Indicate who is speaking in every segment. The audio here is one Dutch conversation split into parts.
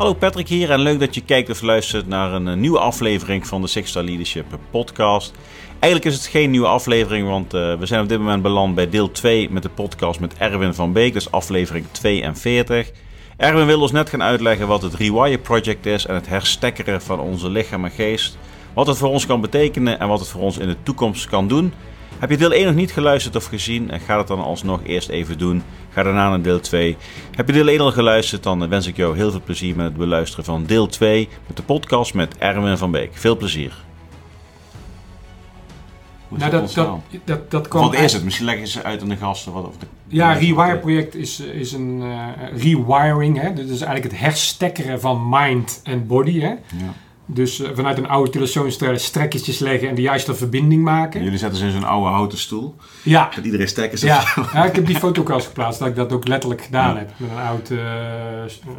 Speaker 1: Hallo Patrick hier en leuk dat je kijkt of luistert naar een eh, nieuwe aflevering van de Six Star Leadership podcast. Eigenlijk is het geen nieuwe aflevering, want uh, we zijn op dit moment beland bij deel 2 met de podcast met Erwin van Beek, dus aflevering 42. Erwin wil ons net gaan uitleggen wat het Rewire Project is en het herstekkeren van onze lichaam en geest. Wat het voor ons kan betekenen en wat het voor ons in de toekomst kan doen. Heb je deel 1 nog niet geluisterd of gezien? En ga het dan alsnog eerst even doen. Ga daarna naar deel 2. Heb je deel 1 al geluisterd? Dan wens ik jou heel veel plezier met het beluisteren van deel 2 met de podcast met Erwin van Beek. Veel plezier.
Speaker 2: Hoe nou, dat, dat, dat, dat
Speaker 1: kwam. Wat is het? Misschien leggen ze uit aan de gasten. Wat, of de,
Speaker 2: ja, Rewire project is, is een uh, rewiring. Hè? Dat is eigenlijk het herstekkeren van mind en body. Hè? Ja. Dus uh, vanuit een oude telefoonstrel strekkertjes leggen en de juiste verbinding maken.
Speaker 1: jullie zetten ze in zo'n oude houten stoel.
Speaker 2: Ja.
Speaker 1: Dat iedereen stekkers
Speaker 2: ja. ja, ik heb die foto ook eens geplaatst dat ik dat ook letterlijk gedaan heb. Met een oud uh,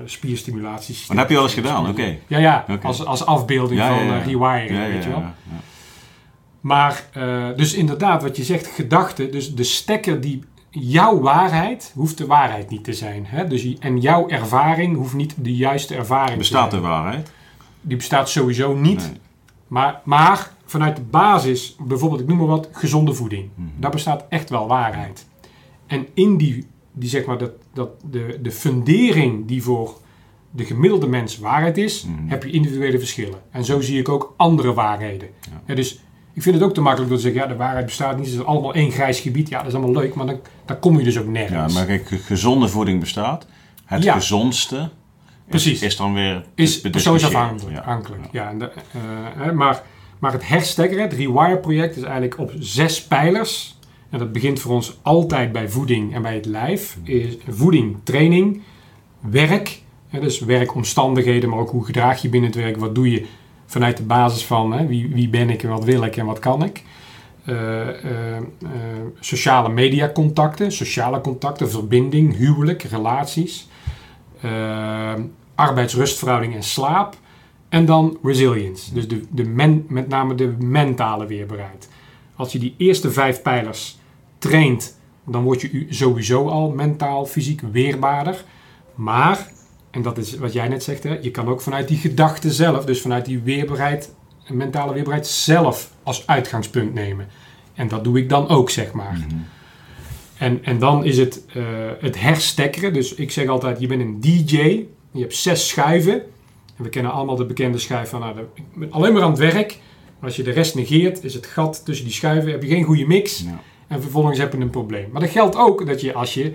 Speaker 2: spierstimulatiessysteem.
Speaker 1: Maar heb je al eens gedaan? Oké.
Speaker 2: Ja, ja. Okay. Als, als afbeelding van uh, rewiring, weet je wel. Maar, dus inderdaad, wat je zegt, gedachten. Dus de stekker die jouw waarheid hoeft de waarheid niet te zijn. Hè? Dus, en jouw ervaring hoeft niet de juiste ervaring
Speaker 1: Bestaat
Speaker 2: te
Speaker 1: zijn. Bestaat de waarheid?
Speaker 2: Die bestaat sowieso niet. Maar, maar vanuit de basis, bijvoorbeeld, ik noem maar wat, gezonde voeding. Mm Daar bestaat echt wel waarheid. En in die, die zeg maar, dat, dat de, de fundering die voor de gemiddelde mens waarheid is, mhm. heb je individuele verschillen. En zo zie ik ook andere waarheden. Ja. dus ik vind het ook te makkelijk door te zeggen, ja, de waarheid bestaat niet, het is allemaal één grijs gebied. Ja, dat is allemaal leuk, maar dan, dan kom je dus ook nergens.
Speaker 1: Ja, maar kijk, gezonde voeding bestaat. Het gezondste Precies. Is, dan weer
Speaker 2: is persoonsafhankelijk. Ja. ja. en de, uh, maar, maar het herstekkeren, het Rewire project, is eigenlijk op zes pijlers. En dat begint voor ons altijd bij voeding en bij het lijf. Is voeding, training, werk. Hè, dus werkomstandigheden, maar ook hoe gedraag je binnen het werk. Wat doe je vanuit de basis van hè, wie, wie ben ik en wat wil ik en wat kan ik. Uh, uh, sociale mediacontacten, sociale contacten, verbinding, huwelijk, relaties arbeidsrustverhouding en slaap. En dan resilience, dus de, de men, met name de mentale weerbaarheid. Als je die eerste vijf pijlers traint, dan word je sowieso al mentaal, fysiek weerbaarder. Maar, en dat is wat jij net zegt, hè, je kan ook vanuit die gedachte zelf, dus vanuit die weerbaarheid, mentale weerbaarheid zelf als uitgangspunt nemen. En dat doe ik dan ook, zeg maar. Mhm. En, en dan is het uh, het herstekkeren. Dus ik zeg altijd, je bent een DJ. Je hebt zes schuiven. En we kennen allemaal de bekende schijf van, nou, ik ben alleen maar aan het werk. Als je de rest negeert, is het gat tussen die schuiven, heb je geen goede mix. Ja. En vervolgens heb je een probleem. Maar dat geldt ook dat je als je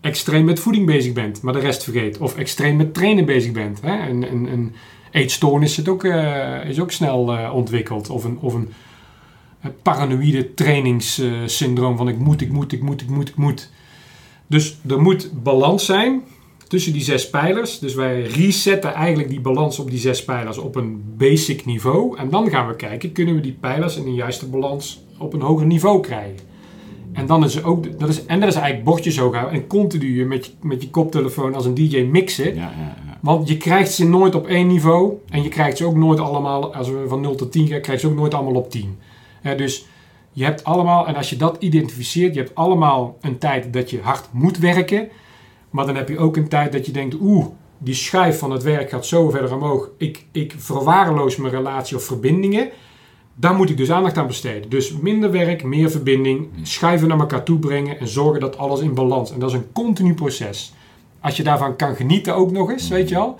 Speaker 2: extreem met voeding bezig bent, maar de rest vergeet. Of extreem met trainen bezig bent. Hè? Een, een, een eetstoornis is ook, uh, is ook snel uh, ontwikkeld. Of een, of een paranoïde trainingssyndroom van ik moet, ik moet, ik moet, ik moet, ik moet. Dus er moet balans zijn tussen die zes pijlers. Dus wij resetten eigenlijk die balans op die zes pijlers op een basic niveau. En dan gaan we kijken, kunnen we die pijlers in de juiste balans op een hoger niveau krijgen. En dan is er ook, dat is, en dat is eigenlijk bordjes hoog houden en continu met je, met je koptelefoon als een DJ mixen. Ja, ja, ja. Want je krijgt ze nooit op één niveau en je krijgt ze ook nooit allemaal, als we van 0 tot 10 gaan, krijg je ze ook nooit allemaal op 10. dus je hebt allemaal, en als je dat identificeert, je hebt allemaal een tijd dat je hard moet werken. Maar dan heb je ook een tijd dat je denkt, oeh, die schijf van het werk gaat zo verder omhoog. Ik, ik verwaarloos mijn relatie of verbindingen. Daar moet ik dus aandacht aan besteden. Dus minder werk, meer verbinding, schuiven naar elkaar toe brengen en zorgen dat alles in balans. En dat is een continu proces. Als je daarvan kan genieten ook nog eens, weet je al,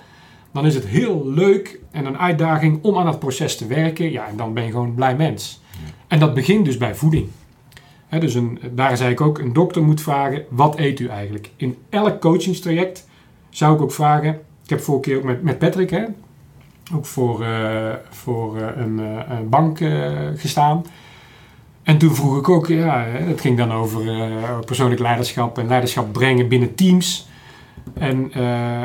Speaker 2: dan is het heel leuk en een uitdaging om aan dat proces te werken. Ja, en dan ben je gewoon een blij mens. En dat begint dus bij voeding dus een, daar zei ik ook, een dokter moet vragen, wat eet u eigenlijk? In elk coachingstraject zou ik ook vragen, ik heb vorige keer ook met, met Patrick, hè, ook voor, uh, voor uh, een, uh, een, bank gestaan. En toen vroeg ik ook, ja, het ging dan over persoonlijk leiderschap en leiderschap brengen binnen teams. En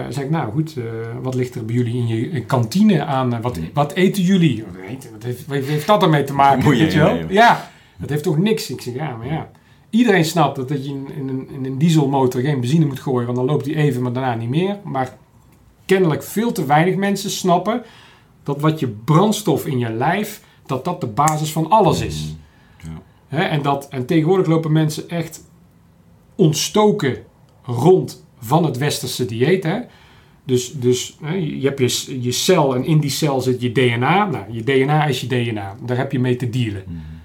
Speaker 2: zei ik, nou goed, wat ligt er bij jullie in je kantine aan? Wat, wat eten jullie? Wat heeft, wat heeft dat ermee te maken? Weet je wel? Ja. Dat heeft toch niks? Ik zeg, ja, maar ja. Iedereen snapt dat, dat je in, in, een, in een dieselmotor geen benzine moet gooien, want dan loopt die even, maar daarna niet meer. Maar kennelijk veel te weinig mensen snappen dat wat je brandstof in je lijf, dat dat de basis van alles is. Ja. en, dat, en tegenwoordig lopen mensen echt ontstoken rond van het westerse dieet. Hè? Dus, dus je hebt je, je cel en in die cel zit je DNA. Nou, je DNA is je DNA. Daar heb je mee te dealen.
Speaker 1: Mhm.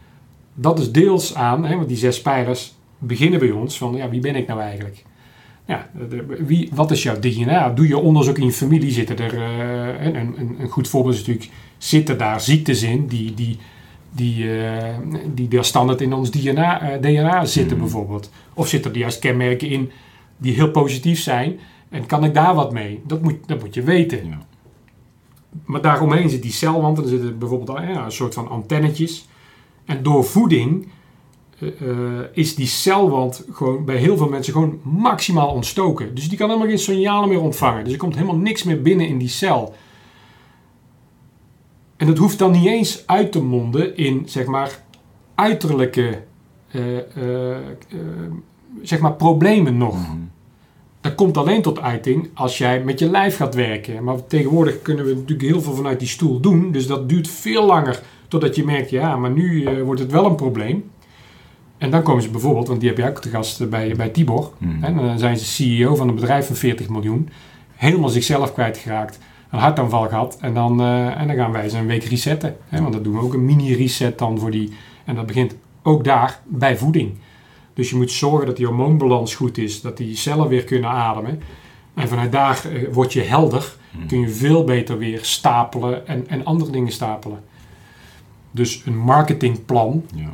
Speaker 2: Dat is deels aan, hè, want die zes pijlers beginnen bij ons van, ja, wie ben ik nou eigenlijk? Ja, wie, wat is jouw DNA? Doe je onderzoek in je familie? Zitten er, eh, een, een, een goed voorbeeld is natuurlijk, zitten daar ziektes in die, die, die, eh, die daar standaard in ons DNA, eh, DNA zitten
Speaker 1: Mhm.
Speaker 2: bijvoorbeeld? Of zitten er juist kenmerken in die heel positief zijn? En kan ik daar wat mee? Dat moet, dat moet je weten.
Speaker 1: Ja.
Speaker 2: Maar daaromheen zit die celwand en er zitten bijvoorbeeld ja, een soort van antennetjes. En door voeding eh, eh, is die celwand gewoon bij heel veel mensen gewoon maximaal ontstoken. Dus die kan helemaal geen signalen meer ontvangen. Dus er komt helemaal niks meer binnen in die cel. En dat hoeft dan niet eens uit te monden in, zeg maar, uiterlijke, eh, zeg maar, problemen nog.
Speaker 1: Mhm.
Speaker 2: Dat komt alleen tot uiting als jij met je lijf gaat werken. Maar tegenwoordig kunnen we natuurlijk heel veel vanuit die stoel doen. Dus dat duurt veel langer totdat je merkt, ja, maar nu eh, wordt het wel een probleem. En dan komen ze bijvoorbeeld, want die heb je ook te gast bij, bij Tibor. En dan zijn ze CEO van een bedrijf van 40 miljoen. Helemaal zichzelf kwijtgeraakt. Een hartaanval gehad. En dan, eh, en dan gaan wij ze een week resetten. Hè? Want dat doen we ook een mini-reset dan voor die. En dat begint ook daar bij voeding. Dus je moet zorgen dat die hormoonbalans goed is. Dat die cellen weer kunnen ademen. En vanuit daar eh, word je helder.
Speaker 1: Mhm.
Speaker 2: Kun je veel beter weer stapelen en, en andere dingen stapelen. Dus een marketingplan
Speaker 1: Ja.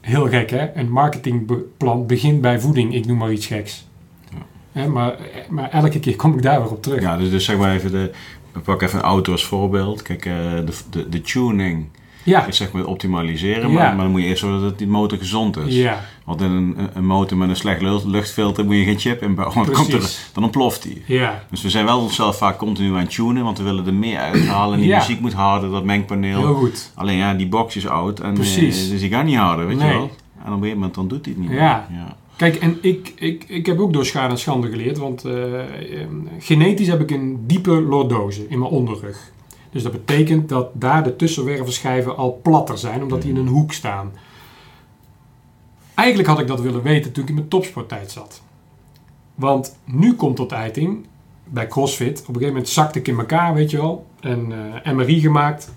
Speaker 2: Heel gek, hè? Een marketingplan begint bij voeding. Ik noem maar iets geks.
Speaker 1: Ja.
Speaker 2: Hè, maar, maar elke keer kom ik daar weer op terug.
Speaker 1: Ja, dus, dus zeg maar even de. We pakken even een auto als voorbeeld. Kijk, eh, de, de, de tuning
Speaker 2: Ja,
Speaker 1: is zeg maar optimaliseren,
Speaker 2: Ja.
Speaker 1: maar, maar dan moet je eerst zorgen dat die motor gezond is.
Speaker 2: ja,
Speaker 1: Want in een, een motor met een slecht lucht- luchtfilter moet je geen chip inbouwen, dan, komt er,
Speaker 2: Precies.
Speaker 1: dan ontploft die.
Speaker 2: ja.
Speaker 1: Dus we zijn wel onszelf vaak continu aan het tunen, want we willen er meer uithalen. En die muziek moet harder, dat mengpaneel.
Speaker 2: Heel goed.
Speaker 1: Alleen ja, die box is oud en
Speaker 2: Precies.
Speaker 1: eh, dus die gaat niet harder, weet
Speaker 2: Nee.
Speaker 1: je wel. En op een gegeven moment dan doet hij het niet
Speaker 2: Ja.
Speaker 1: meer. Ja.
Speaker 2: Kijk, en ik, ik, ik heb ook door schade en schande geleerd. Want eh, eh, genetisch heb ik een diepe lordose in mijn onderrug. Dus dat betekent dat daar de tussenwervelschijven al platter zijn, omdat die in een hoek staan. Eigenlijk had ik dat willen weten toen ik in mijn topsporttijd zat. Want nu komt tot uiting, bij CrossFit, op een gegeven moment zakte ik in elkaar, weet je wel. En eh, MRI gemaakt.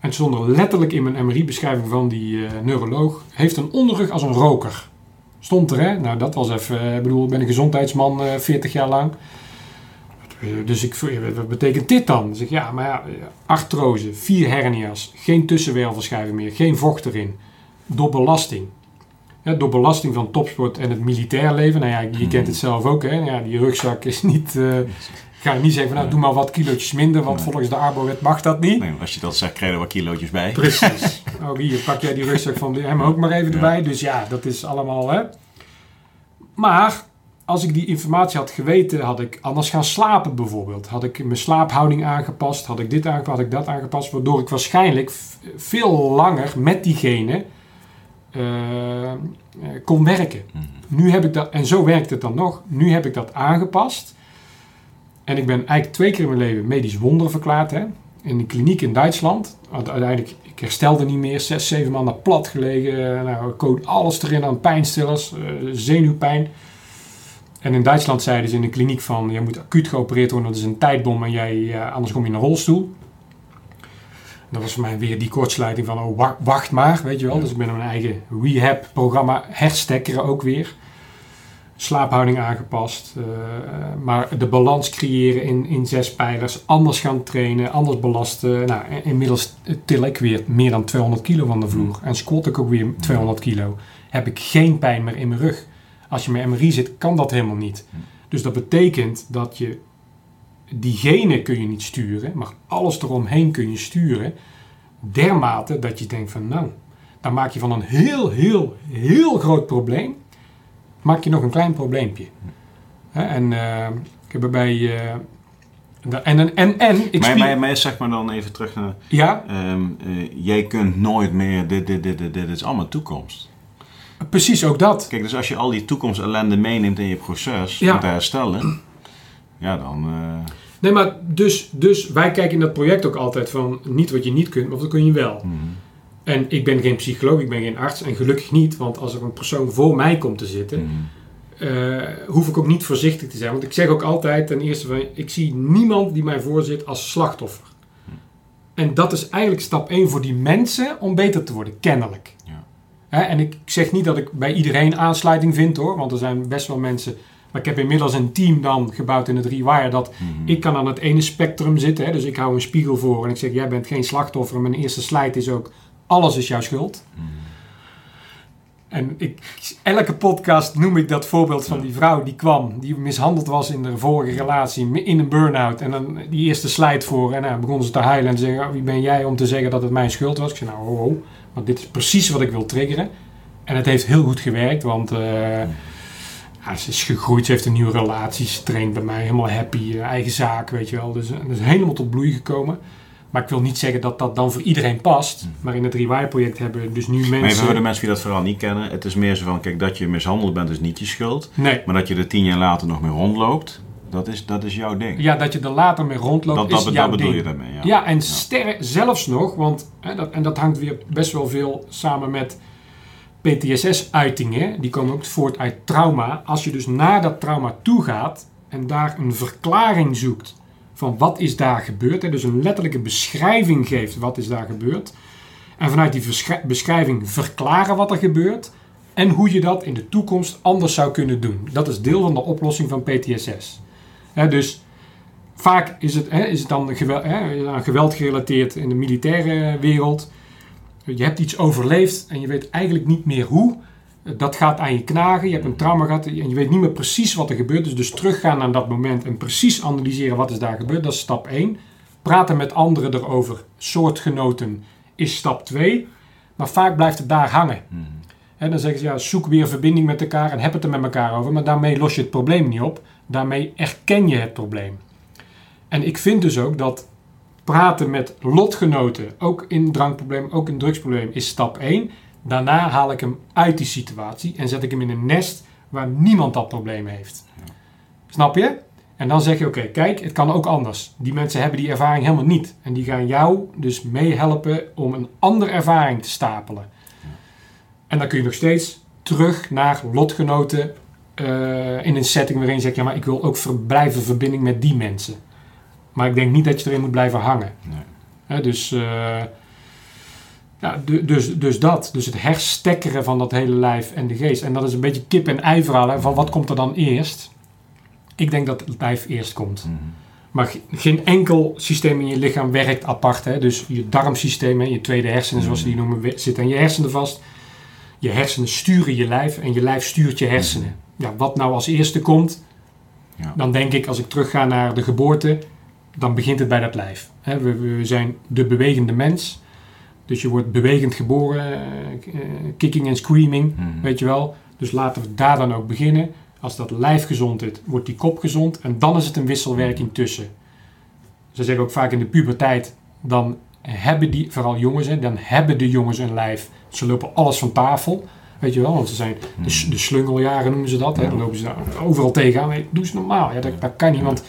Speaker 2: En stond er letterlijk in mijn MRI-beschrijving van die eh, neuroloog, heeft een onderrug als een roker. Stond er, hè? Nou, dat was even. eh, Ik bedoel, ik ben een gezondheidsman eh 40 jaar lang. Eh, Dus ik, wat betekent dit dan? Dan zeg ik, ja, maar ja, eh, artrose, vier hernia's, geen tussenwervelschijven meer, geen vocht erin. Door belasting. Ja, door belasting van topsport en het militair leven. Nou ja, je
Speaker 1: Mhm.
Speaker 2: kent het zelf ook, hè? Ja, die rugzak is niet. eh, ga je niet zeggen van, nou, doe maar wat kilootjes minder, want
Speaker 1: Nee.
Speaker 2: volgens de Arbowet mag dat niet.
Speaker 1: Nee, als je dat zegt, krijg je er wat kilootjes bij.
Speaker 2: Precies. Oh, hier, pak jij die rugzak van hem ook maar even erbij. Dus ja, dat is allemaal, hè. Maar, als ik die informatie had geweten, had ik anders gaan slapen bijvoorbeeld. Had ik mijn slaaphouding aangepast, had ik dit aangepast, had ik dat aangepast. Waardoor ik waarschijnlijk veel langer met diegene eh, kon werken.
Speaker 1: Mhm.
Speaker 2: Nu heb ik dat, en zo werkt het dan nog, nu heb ik dat aangepast. En ik ben eigenlijk twee keer in mijn leven medisch wonder verklaard. Hè? In een kliniek in Duitsland. Uiteindelijk, ik herstelde niet meer. Zes, zeven maanden plat gelegen. Nou, ik koot alles erin aan pijnstillers, eh, zenuwpijn. En in Duitsland zeiden ze in een kliniek van... je moet acuut geopereerd worden, dat is een tijdbom... en jij, eh, anders kom je in een rolstoel. Dat was voor mij weer die kortsluiting van... oh, wa- wacht maar, weet je wel. Dus ik ben mijn eigen rehab-programma herstekkeren ook weer slaaphouding aangepast. eh, maar de balans creëren in, in zes pijlers. Anders gaan trainen, anders belasten. Nou, inmiddels til ik weer meer dan 200 kilo van de vloer. En squat ik ook weer 200 kilo. Heb ik geen pijn meer in mijn rug. Als je met MRI zit, kan dat helemaal niet. Dus dat betekent dat je die genen kun je niet sturen, maar alles eromheen kun je sturen. Dermate dat je denkt van nou, dan maak je van een heel, heel, heel groot probleem maak je nog een klein probleempje. Hè, en eh, ik heb er bij. eh, en, en, en, en ik
Speaker 1: maar, maar zeg maar dan even terug naar...
Speaker 2: Ja,
Speaker 1: ehm, eh, jij kunt nooit meer... Dit, dit, dit, dit, dit is allemaal toekomst.
Speaker 2: Precies ook dat.
Speaker 1: Kijk, dus als je al die toekomstellende meeneemt in je proces
Speaker 2: Ja.
Speaker 1: om te herstellen... Ja, dan... eh,
Speaker 2: Nee, maar dus, dus wij kijken in dat project ook altijd van niet wat je niet kunt, maar wat kun je wel.
Speaker 1: mhm.
Speaker 2: En ik ben geen psycholoog, ik ben geen arts en gelukkig niet, want als er een persoon voor mij komt te zitten,
Speaker 1: Mhm.
Speaker 2: eh, hoef ik ook niet voorzichtig te zijn. Want ik zeg ook altijd ten eerste van, ik zie niemand die mij voorzit als slachtoffer. En dat is eigenlijk stap 1 voor die mensen om beter te worden, kennelijk. Hè, en ik zeg niet dat ik bij iedereen aansluiting vind hoor, want er zijn best wel mensen. Maar ik heb inmiddels een team dan gebouwd in het Rewire dat
Speaker 1: Mhm.
Speaker 2: ik kan aan het ene spectrum zitten. Hè, dus ik hou een spiegel voor en ik zeg: Jij bent geen slachtoffer. Mijn eerste slide is ook: Alles is jouw schuld.
Speaker 1: Mhm.
Speaker 2: En ik, elke podcast noem ik dat voorbeeld van die vrouw die kwam, die mishandeld was in de vorige relatie, in een burn-out. En dan die eerste slide voor. En dan begonnen ze te huilen en te zeggen: "Oh, Wie ben jij om te zeggen dat het mijn schuld was? Ik zei: Nou, ho, ho. Want dit is precies wat ik wil triggeren. En het heeft heel goed gewerkt, want eh, ja, ze is gegroeid, ze heeft een nieuwe relatie, ze traint bij mij, helemaal happy, eh, eigen zaak, weet je wel. Dus dat is helemaal tot bloei gekomen. Maar ik wil niet zeggen dat dat dan voor iedereen past. Maar in het Rewire-project hebben we dus nu
Speaker 1: Maar even
Speaker 2: mensen...
Speaker 1: voor de mensen die dat verhaal niet kennen. Het is meer zo van, kijk, dat je mishandeld bent is niet je schuld.
Speaker 2: Nee,
Speaker 1: Maar dat je er tien jaar later nog mee rondloopt, dat is, dat is jouw ding.
Speaker 2: ja, dat je er later mee rondloopt
Speaker 1: dat,
Speaker 2: is
Speaker 1: dat,
Speaker 2: jouw
Speaker 1: dat bedoel
Speaker 2: ding.
Speaker 1: je daarmee, ja.
Speaker 2: Ja, en zelfs nog, want hè, dat, en dat hangt weer best wel veel samen met PTSS-uitingen. Die komen ook voort uit trauma. Als je dus naar dat trauma toe gaat en daar een verklaring zoekt van wat is daar gebeurd. Hè, dus een letterlijke beschrijving geeft wat is daar gebeurd. En vanuit die beschrijving verklaren wat er gebeurt. En hoe je dat in de toekomst anders zou kunnen doen. Dat is deel van de oplossing van PTSS. Dus vaak is het, is het dan geweld, hè, aan geweld gerelateerd in de militaire wereld. Je hebt iets overleefd en je weet eigenlijk niet meer hoe. Dat gaat aan je knagen. Je hebt een trauma gehad en je weet niet meer precies wat er gebeurd is. Dus teruggaan naar dat moment en precies analyseren wat is daar gebeurd. Dat is stap 1. Praten met anderen erover, soortgenoten, is stap 2. Maar vaak blijft het daar hangen. En dan zeggen ze, ja, zoek weer verbinding met elkaar en heb het er met elkaar over. Maar daarmee los je het probleem niet op. Daarmee erken je het probleem. En ik vind dus ook dat praten met lotgenoten, ook in drankprobleem, ook in drugsprobleem, is stap 1. Daarna haal ik hem uit die situatie en zet ik hem in een nest waar niemand dat probleem heeft. Snap je? En dan zeg je, oké, kijk, het kan ook anders. Die mensen hebben die ervaring helemaal niet. En die gaan jou dus meehelpen om een andere ervaring te stapelen. En dan kun je nog steeds terug naar lotgenoten eh, in een setting waarin je zegt, ja, maar ik wil ook ver- blijven verbinding met die mensen. Maar ik denk niet dat je erin moet blijven hangen.
Speaker 1: Nee.
Speaker 2: Dus, eh, ja, dus, dus dat. Dus het herstekkeren van dat hele lijf en de geest. En dat is een beetje kip en ei verhaal. Hè, van wat komt er dan eerst? Ik denk dat het lijf eerst komt.
Speaker 1: Mhm.
Speaker 2: Maar ge- geen enkel systeem in je lichaam werkt apart. Hè? Dus je darmsysteem en je tweede hersenen, zoals ze die noemen, we- zitten aan je hersenen vast. Je hersenen sturen je lijf en je lijf stuurt je hersenen. Ja, wat nou als eerste komt,
Speaker 1: Ja.
Speaker 2: dan denk ik als ik terugga naar de geboorte, dan begint het bij dat lijf. We, we zijn de bewegende mens. Dus je wordt bewegend geboren, eh, kicking en screaming.
Speaker 1: Mhm.
Speaker 2: Weet je wel? Dus laten we daar dan ook beginnen. Als dat lijf gezond is, wordt die kop gezond. En dan is het een wisselwerking tussen. Ze zeggen ook vaak in de puberteit, dan hebben die, vooral jongens, hè, dan hebben de jongens een lijf. Ze lopen alles van tafel. Weet je wel, want ze zijn de, slungeljaren noemen ze dat. Hè. Dan lopen ze daar overal tegenaan. Nee, doe ze normaal. Ja, dat, dat kan niet, want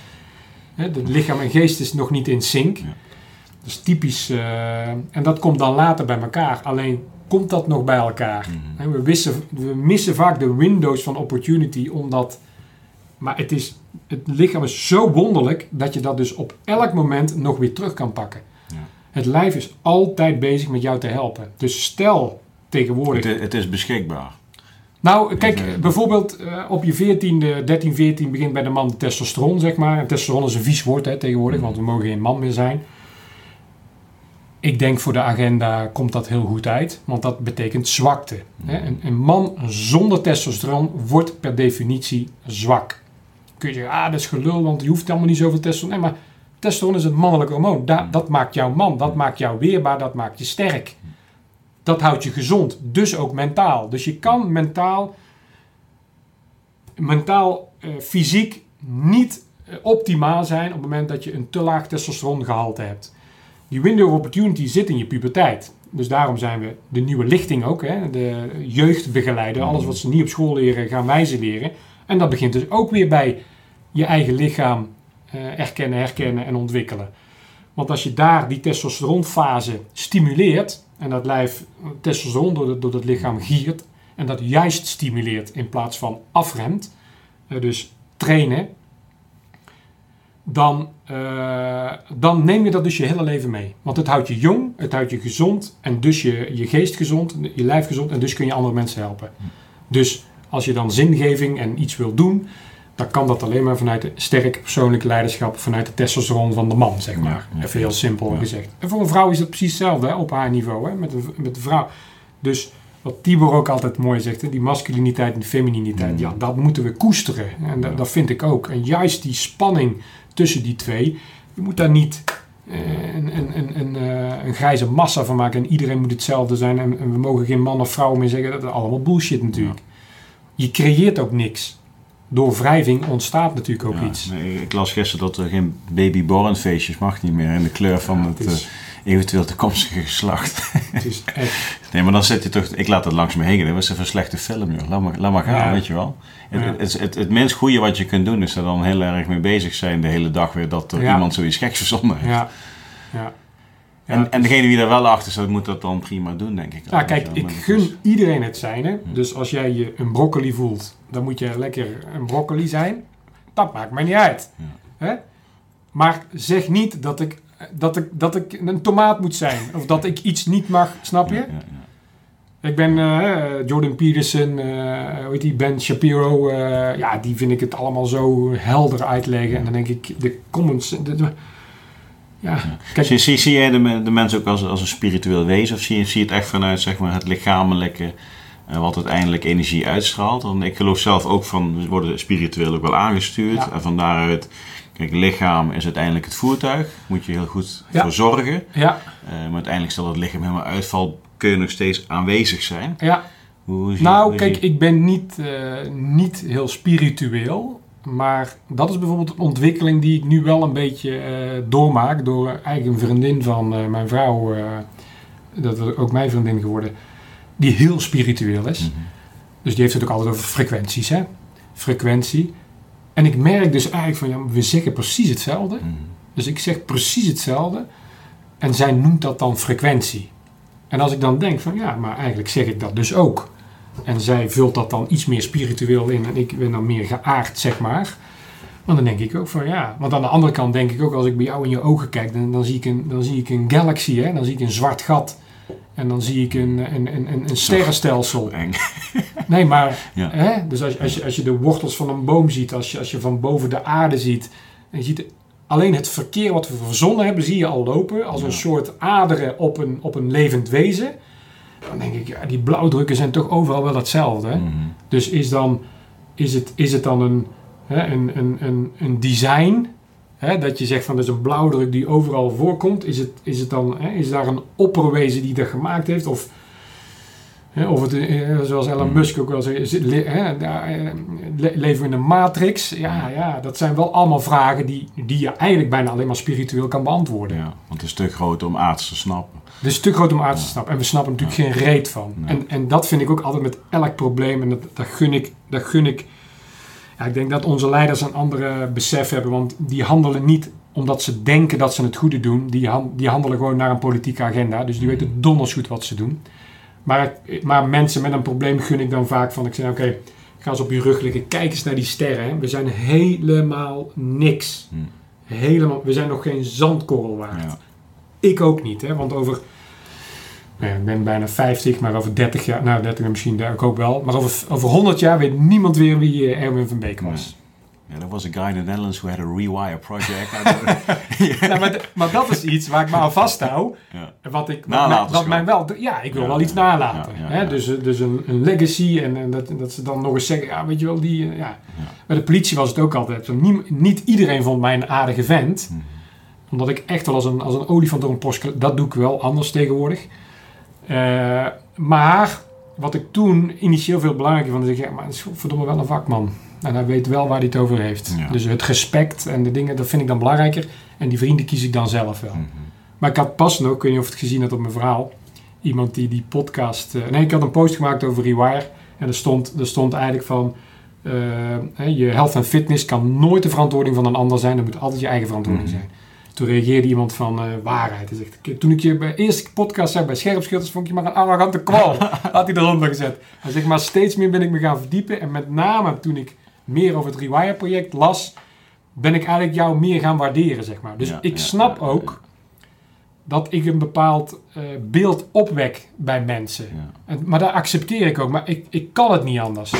Speaker 2: hè, het lichaam en geest is nog niet in sync. Dat is typisch. eh, en dat komt dan later bij elkaar. Alleen komt dat nog bij elkaar.
Speaker 1: Mhm.
Speaker 2: We, wissen, we missen vaak de windows van opportunity, omdat. Maar het, is, het lichaam is zo wonderlijk dat je dat dus op elk moment nog weer terug kan pakken.
Speaker 1: Ja.
Speaker 2: Het lijf is altijd bezig met jou te helpen. Dus stel tegenwoordig.
Speaker 1: Het, is, het is beschikbaar.
Speaker 2: Nou, kijk,
Speaker 1: eh,
Speaker 2: bijvoorbeeld eh, op je 14e, 13, 14 begint bij de man de testosteron, zeg maar. En testosteron is een vies woord hè, tegenwoordig, want we mogen geen man meer zijn. Ik denk voor de agenda komt dat heel goed uit, want dat betekent zwakte. Hè. Een, een man zonder testosteron wordt per definitie zwak. Kun je zeggen, ah, dat is gelul, want je hoeft helemaal niet zoveel testosteron. Nee, maar testosteron is het mannelijk hormoon. Da- dat maakt jou man, dat maakt jou weerbaar, dat maakt je sterk. Dat houdt je gezond, dus ook mentaal. Dus je kan mentaal, mentaal eh, fysiek niet eh, optimaal zijn op het moment dat je een te laag testosterongehalte hebt. Die window of opportunity zit in je puberteit. Dus daarom zijn we de nieuwe lichting ook, hè? de jeugdbegeleider. Alles wat ze niet op school leren, gaan wij ze leren. En dat begint dus ook weer bij je eigen lichaam eh, erkennen, herkennen en ontwikkelen. Want als je daar die testosteronfase stimuleert en dat lijf testosteron door, door het lichaam giert, en dat juist stimuleert in plaats van afremt, eh, dus trainen, dan, eh, dan neem je dat dus je hele leven mee. Want het houdt je jong, het houdt je gezond en dus je, je geest gezond, je lijf gezond en dus kun je andere mensen helpen. Dus als je dan zingeving en iets wil doen, dan kan dat alleen maar vanuit de sterk persoonlijke leiderschap, vanuit de testosteron van de man, zeg maar.
Speaker 1: Ja, ja.
Speaker 2: Even heel simpel
Speaker 1: Ja.
Speaker 2: gezegd. En voor een vrouw is het precies hetzelfde, hè, op haar niveau, hè, met, een, met de vrouw. Dus wat Tibor ook altijd mooi zegt, hè, die masculiniteit en die femininiteit,
Speaker 1: Mm.
Speaker 2: ja, dat moeten we koesteren. En dat, dat vind ik ook. En juist die spanning tussen die twee, je moet daar niet eh, een, een, een, een, eh, een grijze massa van maken en iedereen moet hetzelfde zijn en, en we mogen geen man of vrouw meer zeggen. Dat is allemaal bullshit natuurlijk. Je creëert ook niks. Door wrijving ontstaat natuurlijk ook
Speaker 1: Ja,
Speaker 2: iets.
Speaker 1: ik las gisteren dat er geen babyborn feestjes mag niet meer in de kleur van
Speaker 2: Ja,
Speaker 1: het,
Speaker 2: het is-
Speaker 1: eh, eventueel toekomstige geslacht.
Speaker 2: Het is echt,
Speaker 1: nee, maar dan zit je toch, ik laat het langs me heen. Dat was even een slechte film, joh. Laat maar, laat maar gaan,
Speaker 2: Ja.
Speaker 1: weet je wel. Het, het, het, het minst goede wat je kunt doen is er dan heel erg mee bezig zijn de hele dag weer dat er iemand zoiets geks verzonnen heeft.
Speaker 2: ja. ja. Ja,
Speaker 1: en, en
Speaker 2: is-
Speaker 1: degene die er wel achter staat, moet dat dan prima doen, denk ik.
Speaker 2: Ja, kijk, ik gun iedereen het zijn. Hè? Dus als jij je een broccoli voelt, dan moet je lekker een broccoli zijn. Dat maakt mij niet uit. Hè? Maar zeg niet dat ik, dat, ik, dat ik een tomaat moet zijn. Of dat ik iets niet mag, snap je?
Speaker 1: Ja, ja, ja.
Speaker 2: Ik ben eh, Jordan Peterson, eh hoe heet die, Ben Shapiro. eh, ja, die vind ik het allemaal zo helder uitleggen. En dan denk ik, de comments... de- de- ja, kijk,
Speaker 1: Zie, zie, zie jij de, de mens ook als, als een spiritueel wezen? Of zie je, zie je het echt vanuit zeg maar, het lichamelijke, wat uiteindelijk energie uitstraalt? Want ik geloof zelf ook van, we worden spiritueel ook wel aangestuurd.
Speaker 2: Ja.
Speaker 1: En van daaruit, kijk, lichaam is uiteindelijk het voertuig. Moet je heel goed
Speaker 2: Ja.
Speaker 1: voor zorgen.
Speaker 2: ja,
Speaker 1: Eh, maar uiteindelijk, stel dat het lichaam helemaal uitvalt, kun je nog steeds aanwezig zijn.
Speaker 2: ja.
Speaker 1: Hoe,
Speaker 2: Nou,
Speaker 1: hoe
Speaker 2: kijk, ik ben niet, eh, niet heel spiritueel. Maar dat is bijvoorbeeld een ontwikkeling die ik nu wel een beetje eh, doormaak. Door eigenlijk een vriendin van mijn vrouw, dat is ook mijn vriendin geworden, die heel spiritueel is.
Speaker 1: Mhm.
Speaker 2: Dus die heeft het ook altijd over frequenties, hè? Frequentie. En ik merk dus eigenlijk van, ja, we zeggen precies hetzelfde.
Speaker 1: Mhm.
Speaker 2: Dus ik zeg precies hetzelfde. En zij noemt dat dan frequentie. En als ik dan denk van ja, maar eigenlijk zeg ik dat dus ook. En zij vult dat dan iets meer spiritueel in en ik ben dan meer geaard, zeg maar. Maar dan denk ik ook van ja. Want aan de andere kant denk ik ook, als ik bij jou in je ogen kijk, dan, dan, zie, ik een, dan zie ik een galaxy, hè? dan zie ik een zwart gat. En dan zie ik een, een, een, een, een sterrenstelsel.
Speaker 1: Eng.
Speaker 2: Nee, maar
Speaker 1: Ja.
Speaker 2: hè? Dus als, je- als, je, als je de wortels van een boom ziet, als je, als je van boven de aarde ziet, en je ziet alleen het verkeer wat we verzonnen hebben, zie je al lopen als een
Speaker 1: Ja.
Speaker 2: soort aderen op een, op een levend wezen. Dan denk ik, ja, die blauwdrukken zijn toch overal wel hetzelfde. Hè?
Speaker 1: Mhm.
Speaker 2: Dus is, dan, is, het, is het dan een, hè, een, een, een, een design hè, dat je zegt van dat is een blauwdruk die overal voorkomt? Is, het, is, het dan, hè, is daar een opperwezen die dat gemaakt heeft? Of, hè, of het, eh, zoals Elon
Speaker 1: Mhm.
Speaker 2: Musk ook wel zegt, eh, le- leven we in een matrix? Ja, ja, dat zijn wel allemaal vragen die, die je eigenlijk bijna alleen maar spiritueel kan beantwoorden.
Speaker 1: Ja, want het is te groot om aards te snappen.
Speaker 2: Het is te groot om aards te snappen. En we snappen natuurlijk geen reet van.
Speaker 1: Nee.
Speaker 2: En, en dat vind ik ook altijd met elk probleem. En dat, dat gun ik. Dat gun ik ja, ik denk dat onze leiders een andere besef hebben. Want die handelen niet omdat ze denken dat ze het goede doen. Die, han- die handelen gewoon naar een politieke agenda. Dus die weten donders goed wat ze doen. Maar, maar mensen met een probleem gun ik dan vaak van. Ik zeg, oké, ga eens op je rug liggen. Kijk eens naar die sterren. hè. We zijn helemaal niks.
Speaker 1: Hmm.
Speaker 2: Helemaal, we zijn nog geen zandkorrel waard.
Speaker 1: Ja.
Speaker 2: Ik ook niet, hè? want over. Nou ja, ik ben bijna 50, maar over 30 jaar, nou 30 jaar misschien daar ook wel. Maar over, over 100 jaar weet niemand weer wie eh, Erwin van Beek was.
Speaker 1: Yeah, there was a guy in the Netherlands who had a rewire project.
Speaker 2: Nou, maar, dat is iets waar ik me aan vasthoud.
Speaker 1: ja.
Speaker 2: en Wat ik, wat, mij,
Speaker 1: Nalatenschap.
Speaker 2: wat mij wel, ja, ik wil
Speaker 1: Ja,
Speaker 2: wel iets
Speaker 1: ja,
Speaker 2: nalaten.
Speaker 1: ja, ja,
Speaker 2: hè?
Speaker 1: ja.
Speaker 2: Dus, eh, dus een, een legacy en, en dat, dat ze dan nog eens zeggen, ja, weet je wel, die, eh, ja. Bij de politie was het ook altijd niet iedereen vond mij een aardige vent.
Speaker 1: Mhm.
Speaker 2: Omdat ik echt wel als een, als een olifant door een post... Dat doe ik wel anders tegenwoordig. Eh, maar wat ik toen initieel veel belangrijker vond... is ik, ja, maar het is verdomme wel een vakman. En hij weet wel waar hij het over heeft.
Speaker 1: Ja.
Speaker 2: Dus het respect en de dingen, dat vind ik dan belangrijker. En die vrienden kies ik dan zelf wel.
Speaker 1: Mhm.
Speaker 2: Maar ik had pas nog, ik weet niet of het gezien hebt op mijn verhaal... Iemand die die podcast... eh, nee, ik had een post gemaakt over Rewire. En er stond, er stond eigenlijk van... eh, je health en fitness kan nooit de verantwoording van een ander zijn. Dat moet altijd je eigen verantwoording
Speaker 1: Mhm.
Speaker 2: zijn. Toen reageerde iemand van eh, waarheid. Hij zegt, toen ik je bij eerste podcast zag bij Scherpschutters, vond ik je maar een arrogante kwal. Had hij eronder gezet. Hij zegt, maar steeds meer ben ik me gaan verdiepen. En met name toen ik meer over het Rewire-project las, ben ik eigenlijk jou meer gaan waarderen, zeg maar. Dus
Speaker 1: Ja,
Speaker 2: ik
Speaker 1: ja,
Speaker 2: snap
Speaker 1: ja,
Speaker 2: ook dat ik een bepaald eh, beeld opwek bij mensen. En, maar dat accepteer ik ook. Maar ik, ik kan het niet anders.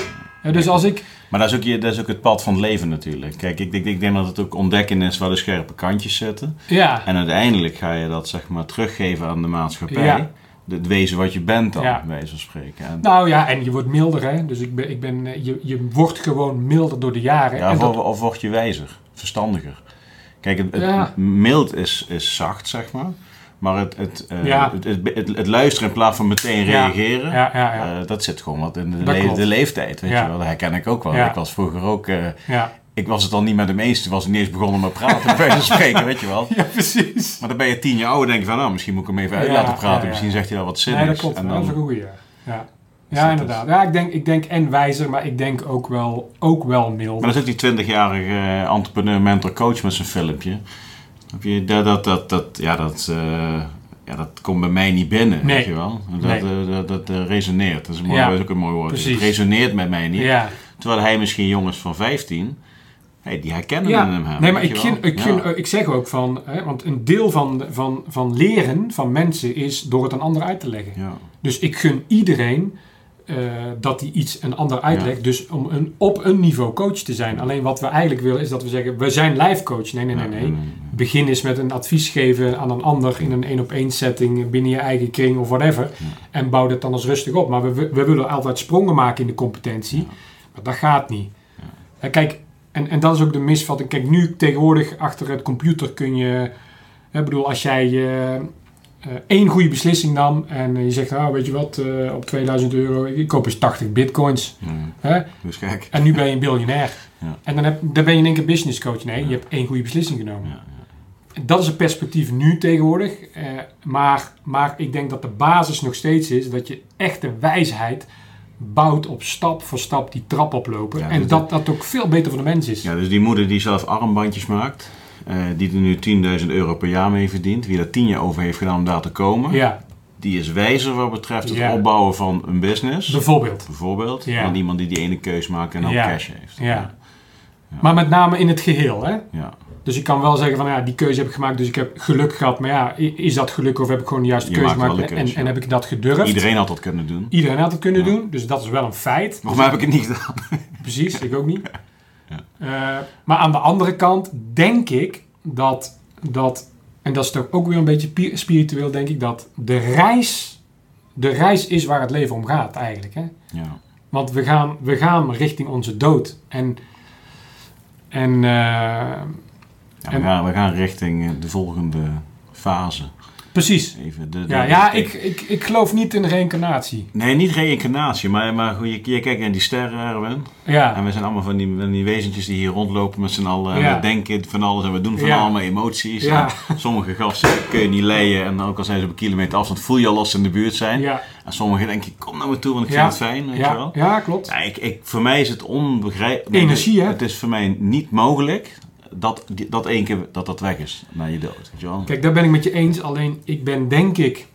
Speaker 2: Dus als ik...
Speaker 1: Maar dat is, ook, je- dat is ook het pad van het leven natuurlijk. Kijk, ik, ik, ik denk dat het ook ontdekken is waar de scherpe kantjes zitten.
Speaker 2: Ja,
Speaker 1: En uiteindelijk ga je dat zeg maar teruggeven aan de maatschappij.
Speaker 2: Ja.
Speaker 1: Het wezen wat je bent dan,
Speaker 2: Ja.
Speaker 1: bij wijze van spreken. En,
Speaker 2: nou ja, en je wordt milder, hè. Dus ik ben, ik ben, eh, je, je wordt gewoon milder door de jaren.
Speaker 1: ja,
Speaker 2: en
Speaker 1: of,
Speaker 2: dat,
Speaker 1: of word je wijzer, verstandiger. Kijk, het, mild is, is zacht, zeg maar. Maar het, het, eh,
Speaker 2: Ja.
Speaker 1: het, het, het, het luisteren in plaats van meteen reageren,
Speaker 2: ja, ja, ja,
Speaker 1: eh, dat zit gewoon wat in de, le- de leeftijd. Weet je wel. Dat herken ik ook wel. Ik was vroeger ook... eh,
Speaker 2: ja.
Speaker 1: ik was het al niet met hem eens. Toen was ik niet eens begonnen met praten, bij spreken, weet je wel.
Speaker 2: Ja, precies.
Speaker 1: Maar dan ben je tien jaar ouder en denk je van, nou, misschien moet ik hem even uit laten praten. Misschien zegt hij wel wat zin
Speaker 2: Nee, dat klopt.
Speaker 1: En
Speaker 2: Dat is
Speaker 1: dan,
Speaker 2: een goeie. Ja, ja.
Speaker 1: Dus
Speaker 2: inderdaad. Ja, ik denk, ik denk en wijzer, maar ik denk ook wel, ook wel milder.
Speaker 1: maar dan zit die 20-jarige eh, entrepreneur, mentor, coach met zijn filmpje. Heb je, dat, dat, dat, dat, ja, dat, eh, ja, dat komt bij mij niet binnen,
Speaker 2: Nee.
Speaker 1: weet je wel. Dat,
Speaker 2: Nee.
Speaker 1: eh, dat, dat, eh, resoneert. Dat is, een mooi,
Speaker 2: Ja.
Speaker 1: dat is ook een mooi woord.
Speaker 2: Precies.
Speaker 1: Het resoneert met mij niet.
Speaker 2: Ja,
Speaker 1: Terwijl hij misschien jongens van 15, hey, die herkennen
Speaker 2: ja.
Speaker 1: hem.
Speaker 2: nee, maar ik, ik, ik zeg ook van, hè, want een deel van, van, van leren van mensen is door het een ander uit te leggen. Dus ik gun iedereen dat hij iets een ander uitlegt. Dus om een, op een niveau coach te zijn. Alleen wat we eigenlijk willen is dat we zeggen, we zijn life coach. Nee, nee, nee, nee. Begin eens met een advies geven aan een ander in een één op één setting binnen je eigen kring of whatever. En bouw dat dan eens rustig op. Maar we, we, willen altijd sprongen maken in de competentie. Maar dat gaat niet. En kijk, en, en dat is ook de misvatting. Kijk, nu tegenwoordig achter het computer kun je. Ik bedoel, als jij eh, eh, één goede beslissing nam en je zegt, nou weet je wat, eh, op 2000 euro, ik koop eens 80 bitcoins.
Speaker 1: Ja.
Speaker 2: Hè?
Speaker 1: Dus kijk.
Speaker 2: En nu ben je een biljonair.
Speaker 1: Ja.
Speaker 2: En dan, heb, dan ben je in één keer business coach. Nee, je hebt één goede beslissing genomen.
Speaker 1: Ja,
Speaker 2: Dat is het perspectief nu tegenwoordig. Eh, maar, maar ik denk dat de basis nog steeds is dat je echte wijsheid bouwt op stap voor stap die trap oplopen. En
Speaker 1: dit-
Speaker 2: dat dat ook veel beter voor de mens is.
Speaker 1: Ja, dus die moeder die zelf armbandjes maakt, eh, die er nu 10.000 euro per jaar mee verdient, wie er 10 jaar over heeft gedaan om daar te komen,
Speaker 2: Ja,
Speaker 1: die is wijzer wat betreft het
Speaker 2: Ja.
Speaker 1: opbouwen van een business,
Speaker 2: bijvoorbeeld.
Speaker 1: bijvoorbeeld,
Speaker 2: Ja.
Speaker 1: dan iemand die die ene keus maakt en dan
Speaker 2: Ja.
Speaker 1: cash heeft.
Speaker 2: Ja. Maar met name in het geheel. Hè?
Speaker 1: Ja.
Speaker 2: Dus ik kan wel zeggen van ja, die keuze heb ik gemaakt, dus ik heb geluk gehad. Maar ja, is dat geluk of heb ik gewoon de juiste
Speaker 1: Je
Speaker 2: keuze gemaakt en, en heb ik dat gedurfd?
Speaker 1: Iedereen had dat kunnen doen.
Speaker 2: Iedereen had het kunnen
Speaker 1: Ja.
Speaker 2: doen, dus dat is wel een feit.
Speaker 1: Waarom heb ik het niet gedaan?
Speaker 2: Precies, ik ook niet. Eh, maar aan de andere kant denk ik dat, dat, en dat is toch ook weer een beetje pi- spiritueel, denk ik, dat de reis, de reis is waar het leven om gaat eigenlijk. Hè?
Speaker 1: Ja.
Speaker 2: Want we gaan, we gaan richting onze dood. En, en eh,
Speaker 1: Ja,
Speaker 2: En-
Speaker 1: we, gaan, we gaan richting de volgende fase.
Speaker 2: Precies.
Speaker 1: Even de, de-
Speaker 2: Ja, ja ik, ik, ik geloof niet in reïncarnatie.
Speaker 1: Nee, niet reïncarnatie, maar, maar goed, je, je kijkt naar die sterren, Erwin.
Speaker 2: Ja,
Speaker 1: En we zijn allemaal van die, van die wezentjes die hier rondlopen met z'n allen. En we denken van alles en we doen van
Speaker 2: Ja.
Speaker 1: allemaal emoties.
Speaker 2: Ja.
Speaker 1: Sommige gasten kun je niet leien. En ook al zijn ze op een kilometer afstand, voel je al ze in de buurt zijn.
Speaker 2: ja,
Speaker 1: En sommigen denken, kom naar me toe, want ik vind het fijn. Weet je
Speaker 2: ja,
Speaker 1: wel?
Speaker 2: ja, klopt.
Speaker 1: Ja, ik, ik, voor mij is het onbegrijpelijk.
Speaker 2: Energie, hè?
Speaker 1: Het is voor mij niet mogelijk dat dat één keer dat dat weg is na je dood. Weet je wel?
Speaker 2: Kijk, daar ben ik met je eens. Alleen ik ben denk ik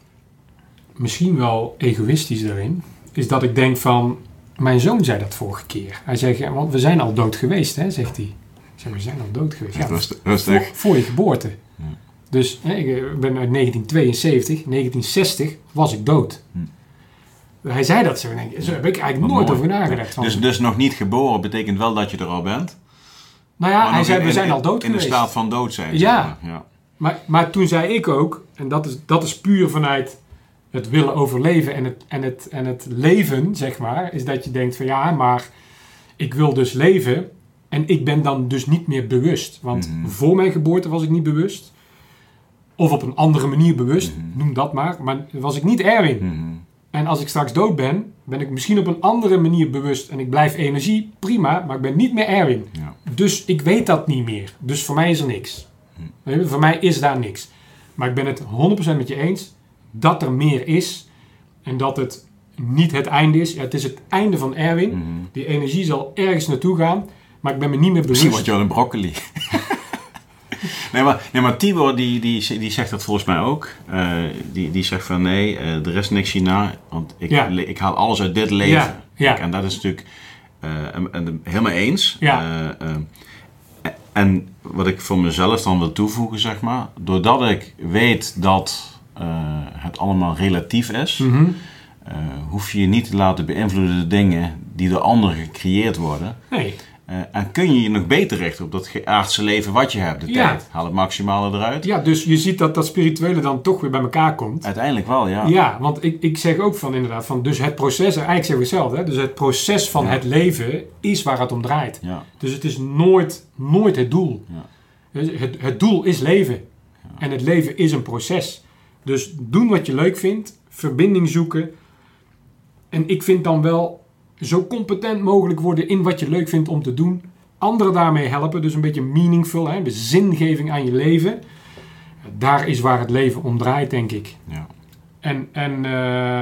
Speaker 2: misschien wel egoïstisch daarin. Is dat ik denk van... Mijn zoon zei dat vorige keer. Hij ja, want we zijn al dood geweest, hè, zegt hij. Zeg, we zijn al dood geweest. Ja,
Speaker 1: rustig.
Speaker 2: voor je geboorte.
Speaker 1: Ja.
Speaker 2: Dus hè, ik eh, ben uit 1972. 1960 was ik dood. Hij zei dat zo. En ik, zo heb ik eigenlijk nooit over nagedacht.
Speaker 1: Dus, dus nog niet geboren betekent wel dat je er al bent.
Speaker 2: Nou ja,
Speaker 1: Maar
Speaker 2: hij zei,
Speaker 1: in-
Speaker 2: we zijn
Speaker 1: in-
Speaker 2: al dood
Speaker 1: In de
Speaker 2: geweest.
Speaker 1: staat van dood zijn.
Speaker 2: Ja.
Speaker 1: ja.
Speaker 2: Maar, maar toen zei ik ook, en dat is, dat is puur vanuit het willen overleven en het, en, het, en het leven, zeg maar, is dat je denkt van ja, maar ik wil dus leven en ik ben dan dus niet meer bewust. Want
Speaker 1: Mhm.
Speaker 2: voor mijn geboorte was ik niet bewust. Of op een andere manier bewust,
Speaker 1: Mhm.
Speaker 2: noem dat maar. Maar was ik niet Erwin.
Speaker 1: Mhm.
Speaker 2: En als ik straks dood ben, ben ik misschien op een andere manier bewust. En ik blijf energie, prima, maar ik ben niet meer Erwin.
Speaker 1: Ja.
Speaker 2: Dus ik weet dat niet meer. Dus voor mij is er niks. Je, Voor mij is daar niks. Maar ik ben het 100% met je eens dat er meer is. En dat het niet het einde is. Ja, het is het einde van Erwin.
Speaker 1: Mhm.
Speaker 2: Die energie zal ergens naartoe gaan. Maar ik ben me niet meer
Speaker 1: Misschien word
Speaker 2: bewust.
Speaker 1: je wel een broccoli. nee, maar, nee, maar Tibor die, die, die zegt dat volgens mij ook. Uh, die, die zegt van nee, uh, er is niks hierna, want ik,
Speaker 2: Ja.
Speaker 1: ik haal alles uit dit leven.
Speaker 2: Ja,
Speaker 1: en dat is natuurlijk uh, en, en, helemaal eens.
Speaker 2: Ja.
Speaker 1: En wat ik voor mezelf dan wil toevoegen, zeg maar, doordat ik weet dat het allemaal relatief is,
Speaker 2: Mhm.
Speaker 1: hoef je je niet te laten beïnvloeden door dingen die door anderen gecreëerd worden.
Speaker 2: Nee.
Speaker 1: Uh, en kun je je nog beter richten op dat aardse leven wat je hebt, de
Speaker 2: Ja.
Speaker 1: tijd. Haal het maximale eruit.
Speaker 2: Ja, dus je ziet dat dat spirituele dan toch weer bij elkaar komt.
Speaker 1: Uiteindelijk wel, ja.
Speaker 2: Ja, want ik, ik zeg ook van inderdaad, van dus het proces, eigenlijk zeg ik hetzelfde, hè? dus het proces van
Speaker 1: Ja.
Speaker 2: het leven is waar het om draait.
Speaker 1: Ja,
Speaker 2: Dus het is nooit, nooit het doel.
Speaker 1: Ja.
Speaker 2: Dus Het, het doel is leven. En het leven is een proces. Dus doen wat je leuk vindt, verbinding zoeken. En ik vind dan wel zo competent mogelijk worden in wat je leuk vindt om te doen. Anderen daarmee helpen, dus een beetje meaningful, hè? de zingeving aan je leven. Daar is waar het leven om draait, denk ik.
Speaker 1: ja.
Speaker 2: En, en, eh,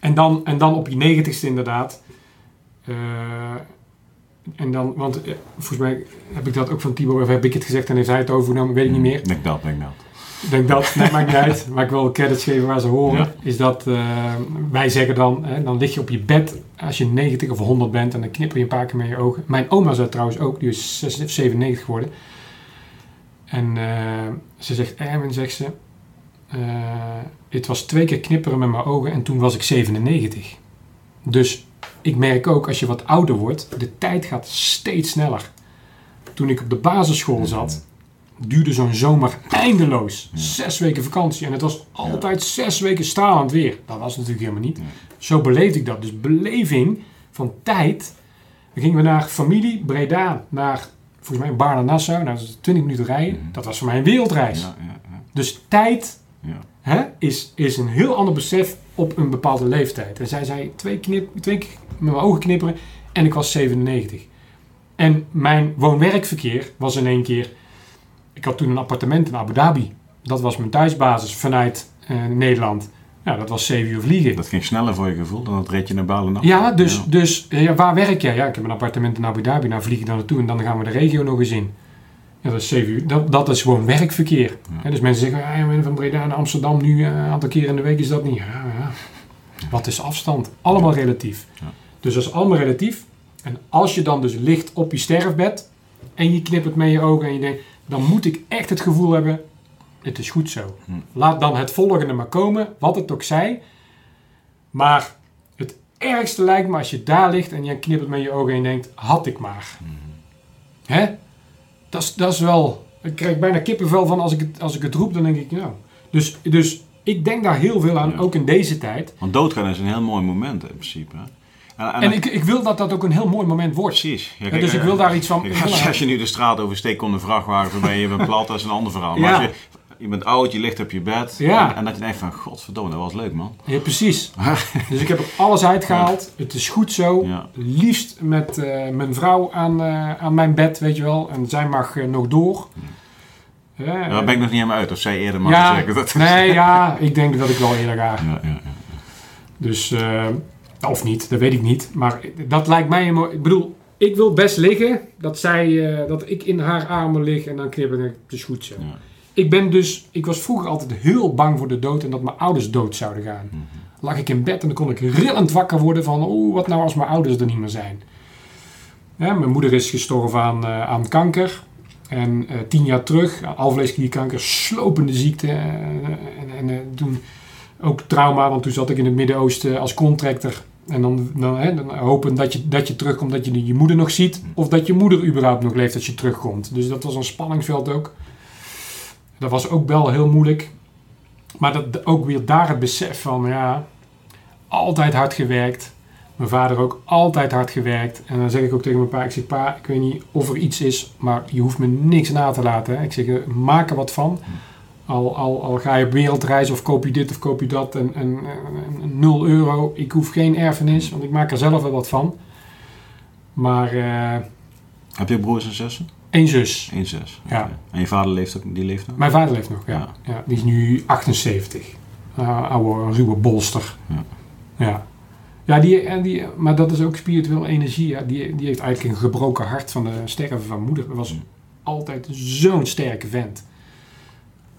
Speaker 2: en, dan, en dan op je negentigste inderdaad. Eh, en dan, want eh, volgens mij heb ik dat ook van Tibor, of heb ik het gezegd en heeft hij het overgenomen, weet ik niet meer.
Speaker 1: Denk dat, denk dat.
Speaker 2: Ik denk dat, nee, maakt niet uit. Maar ik wil credits geven waar ze horen.
Speaker 1: Ja.
Speaker 2: Is dat eh, wij zeggen dan, hè, dan lig je op je bed als je 90 of 100 bent en dan knipper je een paar keer met je ogen. Mijn oma zei trouwens ook, die is 96 97 geworden. En eh, ze zegt, Erwin, zegt ze, eh, het was twee keer knipperen met mijn ogen en toen was ik 97. Dus ik merk ook, als je wat ouder wordt, de tijd gaat steeds sneller. Toen ik op de basisschool zat, duurde zo'n zomer eindeloos.
Speaker 1: Ja.
Speaker 2: Zes weken vakantie. En het was altijd zes weken stralend weer. Dat was natuurlijk helemaal niet.
Speaker 1: Nee.
Speaker 2: Zo beleefde ik dat. Dus beleving van tijd. Dan gingen we naar familie, Breda, naar volgens mij Baarne-Nassau. Nou, dat is 20 minuten rijden. Dat was voor mij een wereldreis.
Speaker 1: Ja, ja, ja.
Speaker 2: Dus tijd
Speaker 1: ja.
Speaker 2: hè, is, is een heel ander besef op een bepaalde leeftijd. En zij zei twee, knip, twee keer met mijn ogen knipperen en ik was 97. En mijn woon-werkverkeer was in één keer... Ik had toen een appartement in Abu Dhabi. Dat was mijn thuisbasis vanuit eh, Nederland. Ja, dat was 7 uur vliegen.
Speaker 1: Dat ging sneller voor je gevoel dan het ritje naar Balen.
Speaker 2: Ja, dus,
Speaker 1: Ja.
Speaker 2: dus ja, waar werk jij? Ja, ik heb een appartement in Abu Dhabi. Nou vlieg ik daar naartoe en dan gaan we de regio nog eens in. Ja, dat is 7 uur. Dat, dat is gewoon werkverkeer.
Speaker 1: Ja.
Speaker 2: Dus mensen zeggen, ah, je bent van Breda naar Amsterdam nu eh, een aantal keer in de week is dat niet. Ja, ja. Wat is afstand? Allemaal relatief.
Speaker 1: Ja.
Speaker 2: Dus dat is allemaal relatief. En als je dan dus ligt op je sterfbed en je knippert met je ogen en je denkt, dan moet ik echt het gevoel hebben, het is goed zo.
Speaker 1: Hm.
Speaker 2: Laat dan het volgende maar komen, wat het ook zij. Maar het ergste lijkt me als je daar ligt en je knippert met je ogen en denkt, had ik maar. Hè? Dat is, dat is wel, ik krijg bijna kippenvel van als ik het, als ik het roep, dan denk ik, nou. Dus, dus ik denk daar heel veel aan,
Speaker 1: Ja.
Speaker 2: ook in deze tijd.
Speaker 1: Want doodgaan is een heel mooi moment in principe. hè. En, en,
Speaker 2: En ik, ik wil dat dat ook een heel mooi moment wordt.
Speaker 1: precies. Ja,
Speaker 2: Ja,
Speaker 1: kijk,
Speaker 2: dus ik
Speaker 1: eh,
Speaker 2: wil daar iets van...
Speaker 1: kijk, als, als je nu de straat oversteekt komt een vrachtwagen voorbij, je bent plat, dat is een ander verhaal. Maar
Speaker 2: Ja.
Speaker 1: als je, je bent oud, je ligt op je bed
Speaker 2: Ja.
Speaker 1: en, en dat je denkt van, godverdomme, dat was leuk man.
Speaker 2: Ja, precies. Dus ik heb er alles uitgehaald. Het is goed zo.
Speaker 1: Ja.
Speaker 2: Liefst met eh, mijn vrouw aan, eh, aan mijn bed, weet je wel. En zij mag eh, nog door. Ja,
Speaker 1: Daar ben ik nog niet helemaal uit, of zij eerder mag
Speaker 2: ja,
Speaker 1: zeggen. Dat
Speaker 2: nee, ja, ik denk dat ik wel eerder ga.
Speaker 1: Ja, ja, ja.
Speaker 2: Dus, eh, of niet, dat weet ik niet. Maar dat lijkt mij een mooi... Ik bedoel, ik wil best liggen. Dat, zij, eh, dat ik in haar armen lig en dan knip ik, het is goed zo.
Speaker 1: Ja.
Speaker 2: Ik ben dus, ik was vroeger altijd heel bang voor de dood en dat mijn ouders dood zouden gaan.
Speaker 1: Mhm.
Speaker 2: Lag ik in bed en dan kon ik rillend wakker worden van, oeh, wat nou als mijn ouders er niet meer zijn. Ja, mijn moeder is gestorven aan, eh, aan kanker. En eh, tien jaar terug, alvleesklierkanker, slopende ziekte. en en toen ook trauma, want toen zat ik in het Midden-Oosten als contractor. En dan, dan, hè, dan hopen dat je, dat je terugkomt, dat je je moeder nog ziet. Of dat je moeder überhaupt nog leeft als je terugkomt. Dus dat was een spanningsveld ook. Dat was ook wel heel moeilijk. Maar dat, ook weer daar het besef van, ja, altijd hard gewerkt. Mijn vader ook altijd hard gewerkt. En dan zeg ik ook tegen mijn pa, ik zeg, pa, ik weet niet of er iets is, maar je hoeft me niks na te laten. Hè. Ik zeg, eh, maak er wat van. Al, al, al ga je op wereldreis of koop je dit of koop je dat en, en, en- en 0 euro. Ik hoef geen erfenis, want ik maak er zelf wel wat van. Maar eh
Speaker 1: Heb je broers en zussen?
Speaker 2: één zus.
Speaker 1: Eén zus.
Speaker 2: Ja.
Speaker 1: En je vader leeft ook, die leeft nog?
Speaker 2: Mijn vader leeft nog, ja.
Speaker 1: Ja.
Speaker 2: ja. die is nu 78. Uh, oude, ruwe bolster.
Speaker 1: Ja.
Speaker 2: Ja. Ja, die, en die, maar dat is ook spiritueel energie. Ja. Die, die heeft eigenlijk een gebroken hart van de sterven van moeder. Dat was altijd zo'n sterke vent.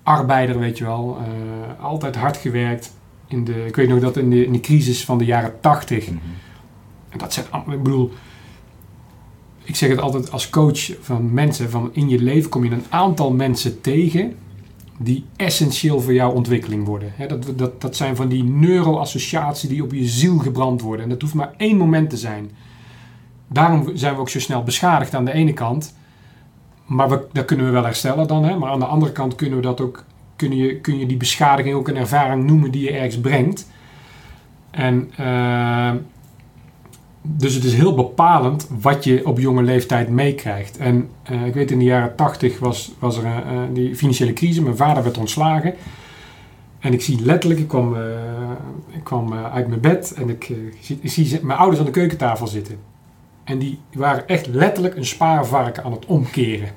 Speaker 2: Arbeider, weet je wel. eh, altijd hard gewerkt. In de, ik weet nog dat in de, in de crisis van de jaren 80.
Speaker 1: Mhm.
Speaker 2: En dat zijn, ik bedoel, ik zeg het altijd als coach van mensen, van in je leven kom je een aantal mensen tegen die essentieel voor jouw ontwikkeling worden. Dat, dat, dat zijn van die neuroassociaties die op je ziel gebrand worden. En dat hoeft maar één moment te zijn. Daarom zijn we ook zo snel beschadigd aan de ene kant. Maar we, dat kunnen we wel herstellen dan. Hè? Maar aan de andere kant kunnen we dat ook, kun, je, kun je die beschadiging ook een ervaring noemen die je ergens brengt. En eh, dus het is heel bepalend wat je op jonge leeftijd meekrijgt. En eh, ik weet in de jaren tachtig was, was er eh, die financiële crisis. Mijn vader werd ontslagen. En ik zie letterlijk, ik kwam, ik kwam uit mijn bed en ik, ik zie mijn ouders aan de keukentafel zitten. En die waren echt letterlijk een spaarvarken aan het omkeren.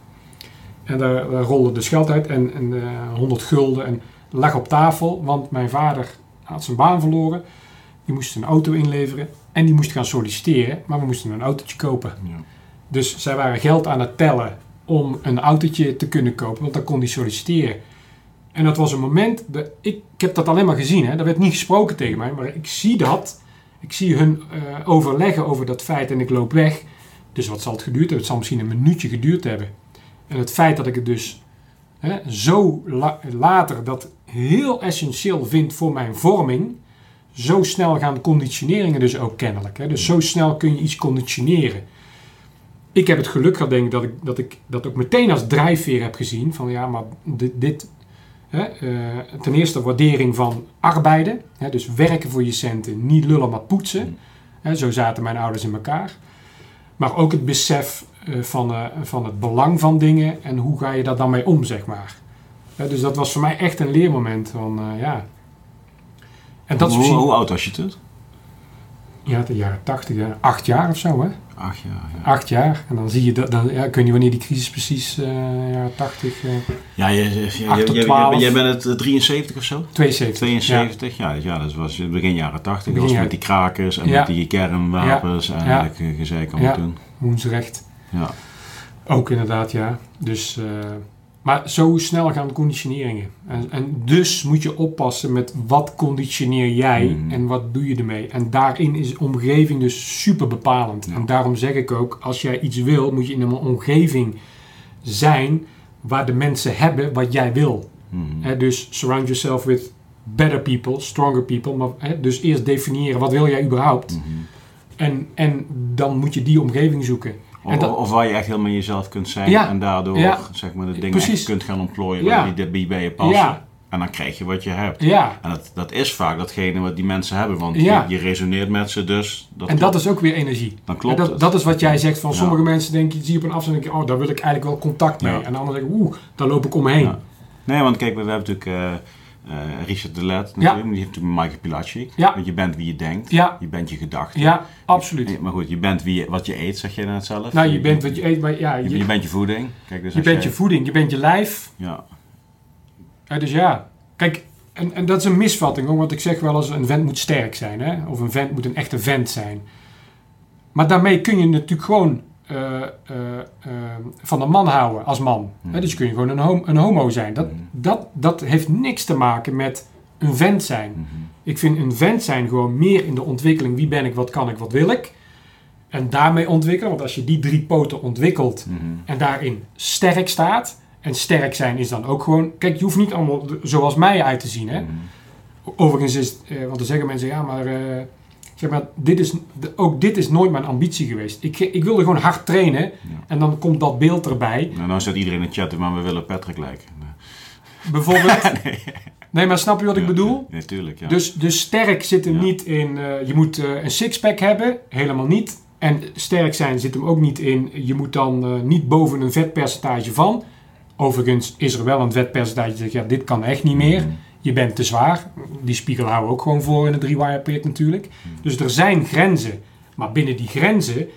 Speaker 2: En daar, daar rolde de geld uit en, en eh, 100 gulden en lag op tafel, want mijn vader had zijn baan verloren. Die moest een auto inleveren en die moest gaan solliciteren, maar we moesten een autootje kopen.
Speaker 1: Ja.
Speaker 2: Dus zij waren geld aan het tellen om een autootje te kunnen kopen, want dan kon die solliciteren. En dat was een moment, dat, ik, ik heb dat alleen maar gezien, hè, dat werd niet gesproken tegen mij, maar ik zie dat. Ik zie hun eh, overleggen over dat feit en ik loop weg. Dus wat zal het geduurd hebben? Het zal misschien een minuutje geduurd hebben. En het feit dat ik het dus hè, zo la- later dat heel essentieel vind voor mijn vorming, zo snel gaan conditioneringen dus ook kennelijk. Hè? Dus zo snel kun je iets conditioneren. Ik heb het geluk gehad, denk ik, dat ik dat, ik dat ook meteen als drijfveer heb gezien. Van ja, maar dit... dit ten eerste waardering van arbeiden. Hè, dus werken voor je centen, niet lullen maar poetsen. Hè, zo zaten mijn ouders in elkaar. Maar ook het besef eh, van, eh, van het belang van dingen en hoe ga je daar dan mee om, zeg maar. Dus dat was voor mij echt een leermoment van, eh, ja... En dat
Speaker 1: hoe,
Speaker 2: misschien...
Speaker 1: hoe oud was je toen?
Speaker 2: Ja, de jaren tachtig, acht jaar of zo, hè?
Speaker 1: Ach ja, ja.
Speaker 2: Acht jaar. En dan zie je dat, dan, ja, ik weet niet wanneer die crisis precies, eh eh
Speaker 1: Ja, je, je, je,
Speaker 2: Acht tot
Speaker 1: je- je-
Speaker 2: twaalf.
Speaker 1: jij bent het eh, 73 of zo?
Speaker 2: 72.
Speaker 1: 72, ja, ja, dat was begin jaren 80. Dat
Speaker 2: Begin
Speaker 1: was met die krakers en
Speaker 2: Ja.
Speaker 1: met die kernwapens en
Speaker 2: Ja.
Speaker 1: gezeik
Speaker 2: Ja.
Speaker 1: allemaal toen.
Speaker 2: Woensrecht.
Speaker 1: Ja.
Speaker 2: Ook inderdaad, ja. Dus, eh, maar zo snel gaan conditioneringen. En, en dus moet je oppassen met wat conditioneer jij
Speaker 1: Mhm.
Speaker 2: en wat doe je ermee. En daarin is omgeving dus super bepalend.
Speaker 1: Ja.
Speaker 2: En daarom zeg ik ook, als jij iets wil, moet je in een omgeving zijn waar de mensen hebben wat jij wil. Hè, dus surround yourself with better people, stronger people. Maar, dus eerst definiëren wat wil jij überhaupt.
Speaker 1: Mhm.
Speaker 2: En, en dan moet je die omgeving zoeken.
Speaker 1: Of,
Speaker 2: dat-
Speaker 1: of waar je echt helemaal jezelf kunt zijn
Speaker 2: Ja.
Speaker 1: en daardoor
Speaker 2: Ja.
Speaker 1: zeg maar, de dingen kunt gaan ontplooien
Speaker 2: Ja.
Speaker 1: die, die bij je passen. En dan krijg je wat je hebt. En dat, dat is vaak datgene wat die mensen hebben, want je, je resoneert met ze, dus dat,
Speaker 2: en dat is ook weer energie.
Speaker 1: dan klopt
Speaker 2: En dat,
Speaker 1: het.
Speaker 2: dat is wat jij zegt van sommige mensen denken, zie je op een afstand en denk je, oh, daar wil ik eigenlijk wel contact mee. En de anderen zeggen, oeh, daar loop ik omheen.
Speaker 1: Nee, want kijk, we, we hebben natuurlijk eh, eh, Richard de Let, natuurlijk, die heeft natuurlijk Michael Pilacic.
Speaker 2: Ja.
Speaker 1: Want je bent wie je denkt,
Speaker 2: Ja.
Speaker 1: je bent je gedachte.
Speaker 2: Ja, absoluut.
Speaker 1: Maar goed, je bent wie je, wat je eet, zeg jij net zelf.
Speaker 2: Nou, je bent wat je eet, maar ja,
Speaker 1: je,
Speaker 2: je,
Speaker 1: je bent je voeding. Kijk, dus
Speaker 2: je bent je voeding, je bent je lijf.
Speaker 1: Ja,
Speaker 2: dus ja, kijk, en, en dat is een misvatting hoor, want ik zeg wel eens een vent moet sterk zijn, hè? of een vent moet een echte vent zijn. Maar daarmee kun je natuurlijk gewoon eh, eh, eh, van een man houden als man. Hè? Dus kun je gewoon een, hom- een homo zijn. Dat,
Speaker 1: Mhm.
Speaker 2: dat, dat heeft niks te maken met een vent zijn.
Speaker 1: Mhm.
Speaker 2: Ik vind een vent zijn gewoon meer in de ontwikkeling. Wie ben ik, wat kan ik, wat wil ik? En daarmee ontwikkelen. Want als je die drie poten ontwikkelt en daarin sterk staat. En sterk zijn is dan ook gewoon... Kijk, je hoeft niet allemaal zoals mij uit te zien. Hè? Overigens is... eh, want dan zeggen mensen, ja, maar... zeg maar, dit is, ook dit is nooit mijn ambitie geweest. Ik, ik wilde gewoon hard trainen. En dan komt dat beeld erbij.
Speaker 1: Nou, nou zit iedereen in het chatten, maar we willen Patrick lijken. Nee.
Speaker 2: Bijvoorbeeld. nee. maar snap je wat ik
Speaker 1: Ja,
Speaker 2: bedoel?
Speaker 1: Natuurlijk, ja.
Speaker 2: Dus, dus sterk zit hem
Speaker 1: Ja.
Speaker 2: niet in, eh, je moet eh, een sixpack hebben, helemaal niet. En sterk zijn zit hem ook niet in, je moet dan eh, niet boven een vetpercentage van. Overigens is er wel een vetpercentage dat zegt, ja, dit kan echt niet meer.
Speaker 1: Mhm.
Speaker 2: Je bent te zwaar. Die spiegel houden we ook gewoon voor in de drie-wire pit natuurlijk. Dus er zijn grenzen. Maar binnen die grenzen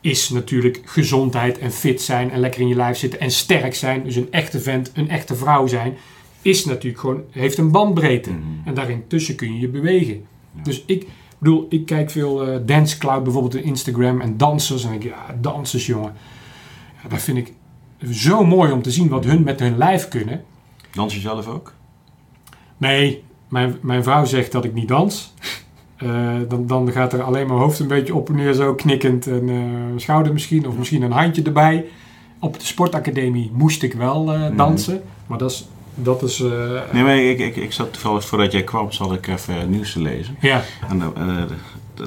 Speaker 2: is natuurlijk gezondheid en fit zijn en lekker in je lijf zitten en sterk zijn. Dus een echte vent, een echte vrouw zijn, is natuurlijk gewoon, heeft een bandbreedte.
Speaker 1: Mhm.
Speaker 2: En daarin tussen kun je je bewegen.
Speaker 1: Ja.
Speaker 2: Dus ik bedoel, ik kijk veel eh Dance Cloud bijvoorbeeld op Instagram en dansers. En ik, ja, dansers jongen. Ja, dat vind ik zo mooi om te zien wat hun met hun lijf kunnen.
Speaker 1: Dans je zelf ook?
Speaker 2: Nee, mijn, mijn vrouw zegt dat ik niet dans. Eh, dan, dan gaat er alleen mijn hoofd een beetje op en neer, zo knikkend. En eh, schouder misschien, of misschien een handje erbij. Op de sportacademie moest ik wel eh,
Speaker 1: Mhm.
Speaker 2: dansen. Maar dat is... Dat is eh,
Speaker 1: Nee, maar ik, ik, ik zat toevallig voordat jij kwam, zat ik even nieuws te lezen.
Speaker 2: ja,
Speaker 1: En eh,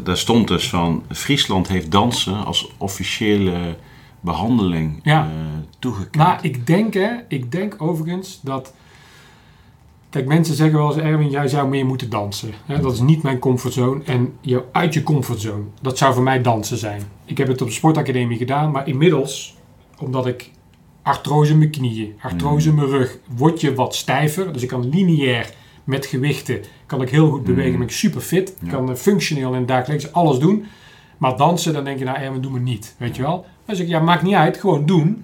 Speaker 1: daar stond dus van, Friesland heeft dansen als officiële behandeling
Speaker 2: Ja.
Speaker 1: eh, toegekend.
Speaker 2: Maar ik denk, hè, ik denk overigens dat. Kijk, mensen zeggen wel eens: Erwin, jij zou meer moeten dansen. Dat is niet mijn comfortzone. En jou uit je comfortzone, dat zou voor mij dansen zijn. Ik heb het op de sportacademie gedaan, maar inmiddels, omdat ik artrose in mijn knieën, artrose in mijn rug, word je wat stijver. Dus ik kan lineair met gewichten, kan ik heel goed bewegen,
Speaker 1: Mm.
Speaker 2: ben ik super fit. Ik kan eh, functioneel en dagelijks alles doen. Maar dansen, dan denk je, nou Erwin, doe me niet. Weet je wel? Dan zeg ik, ja, maakt niet uit, gewoon doen.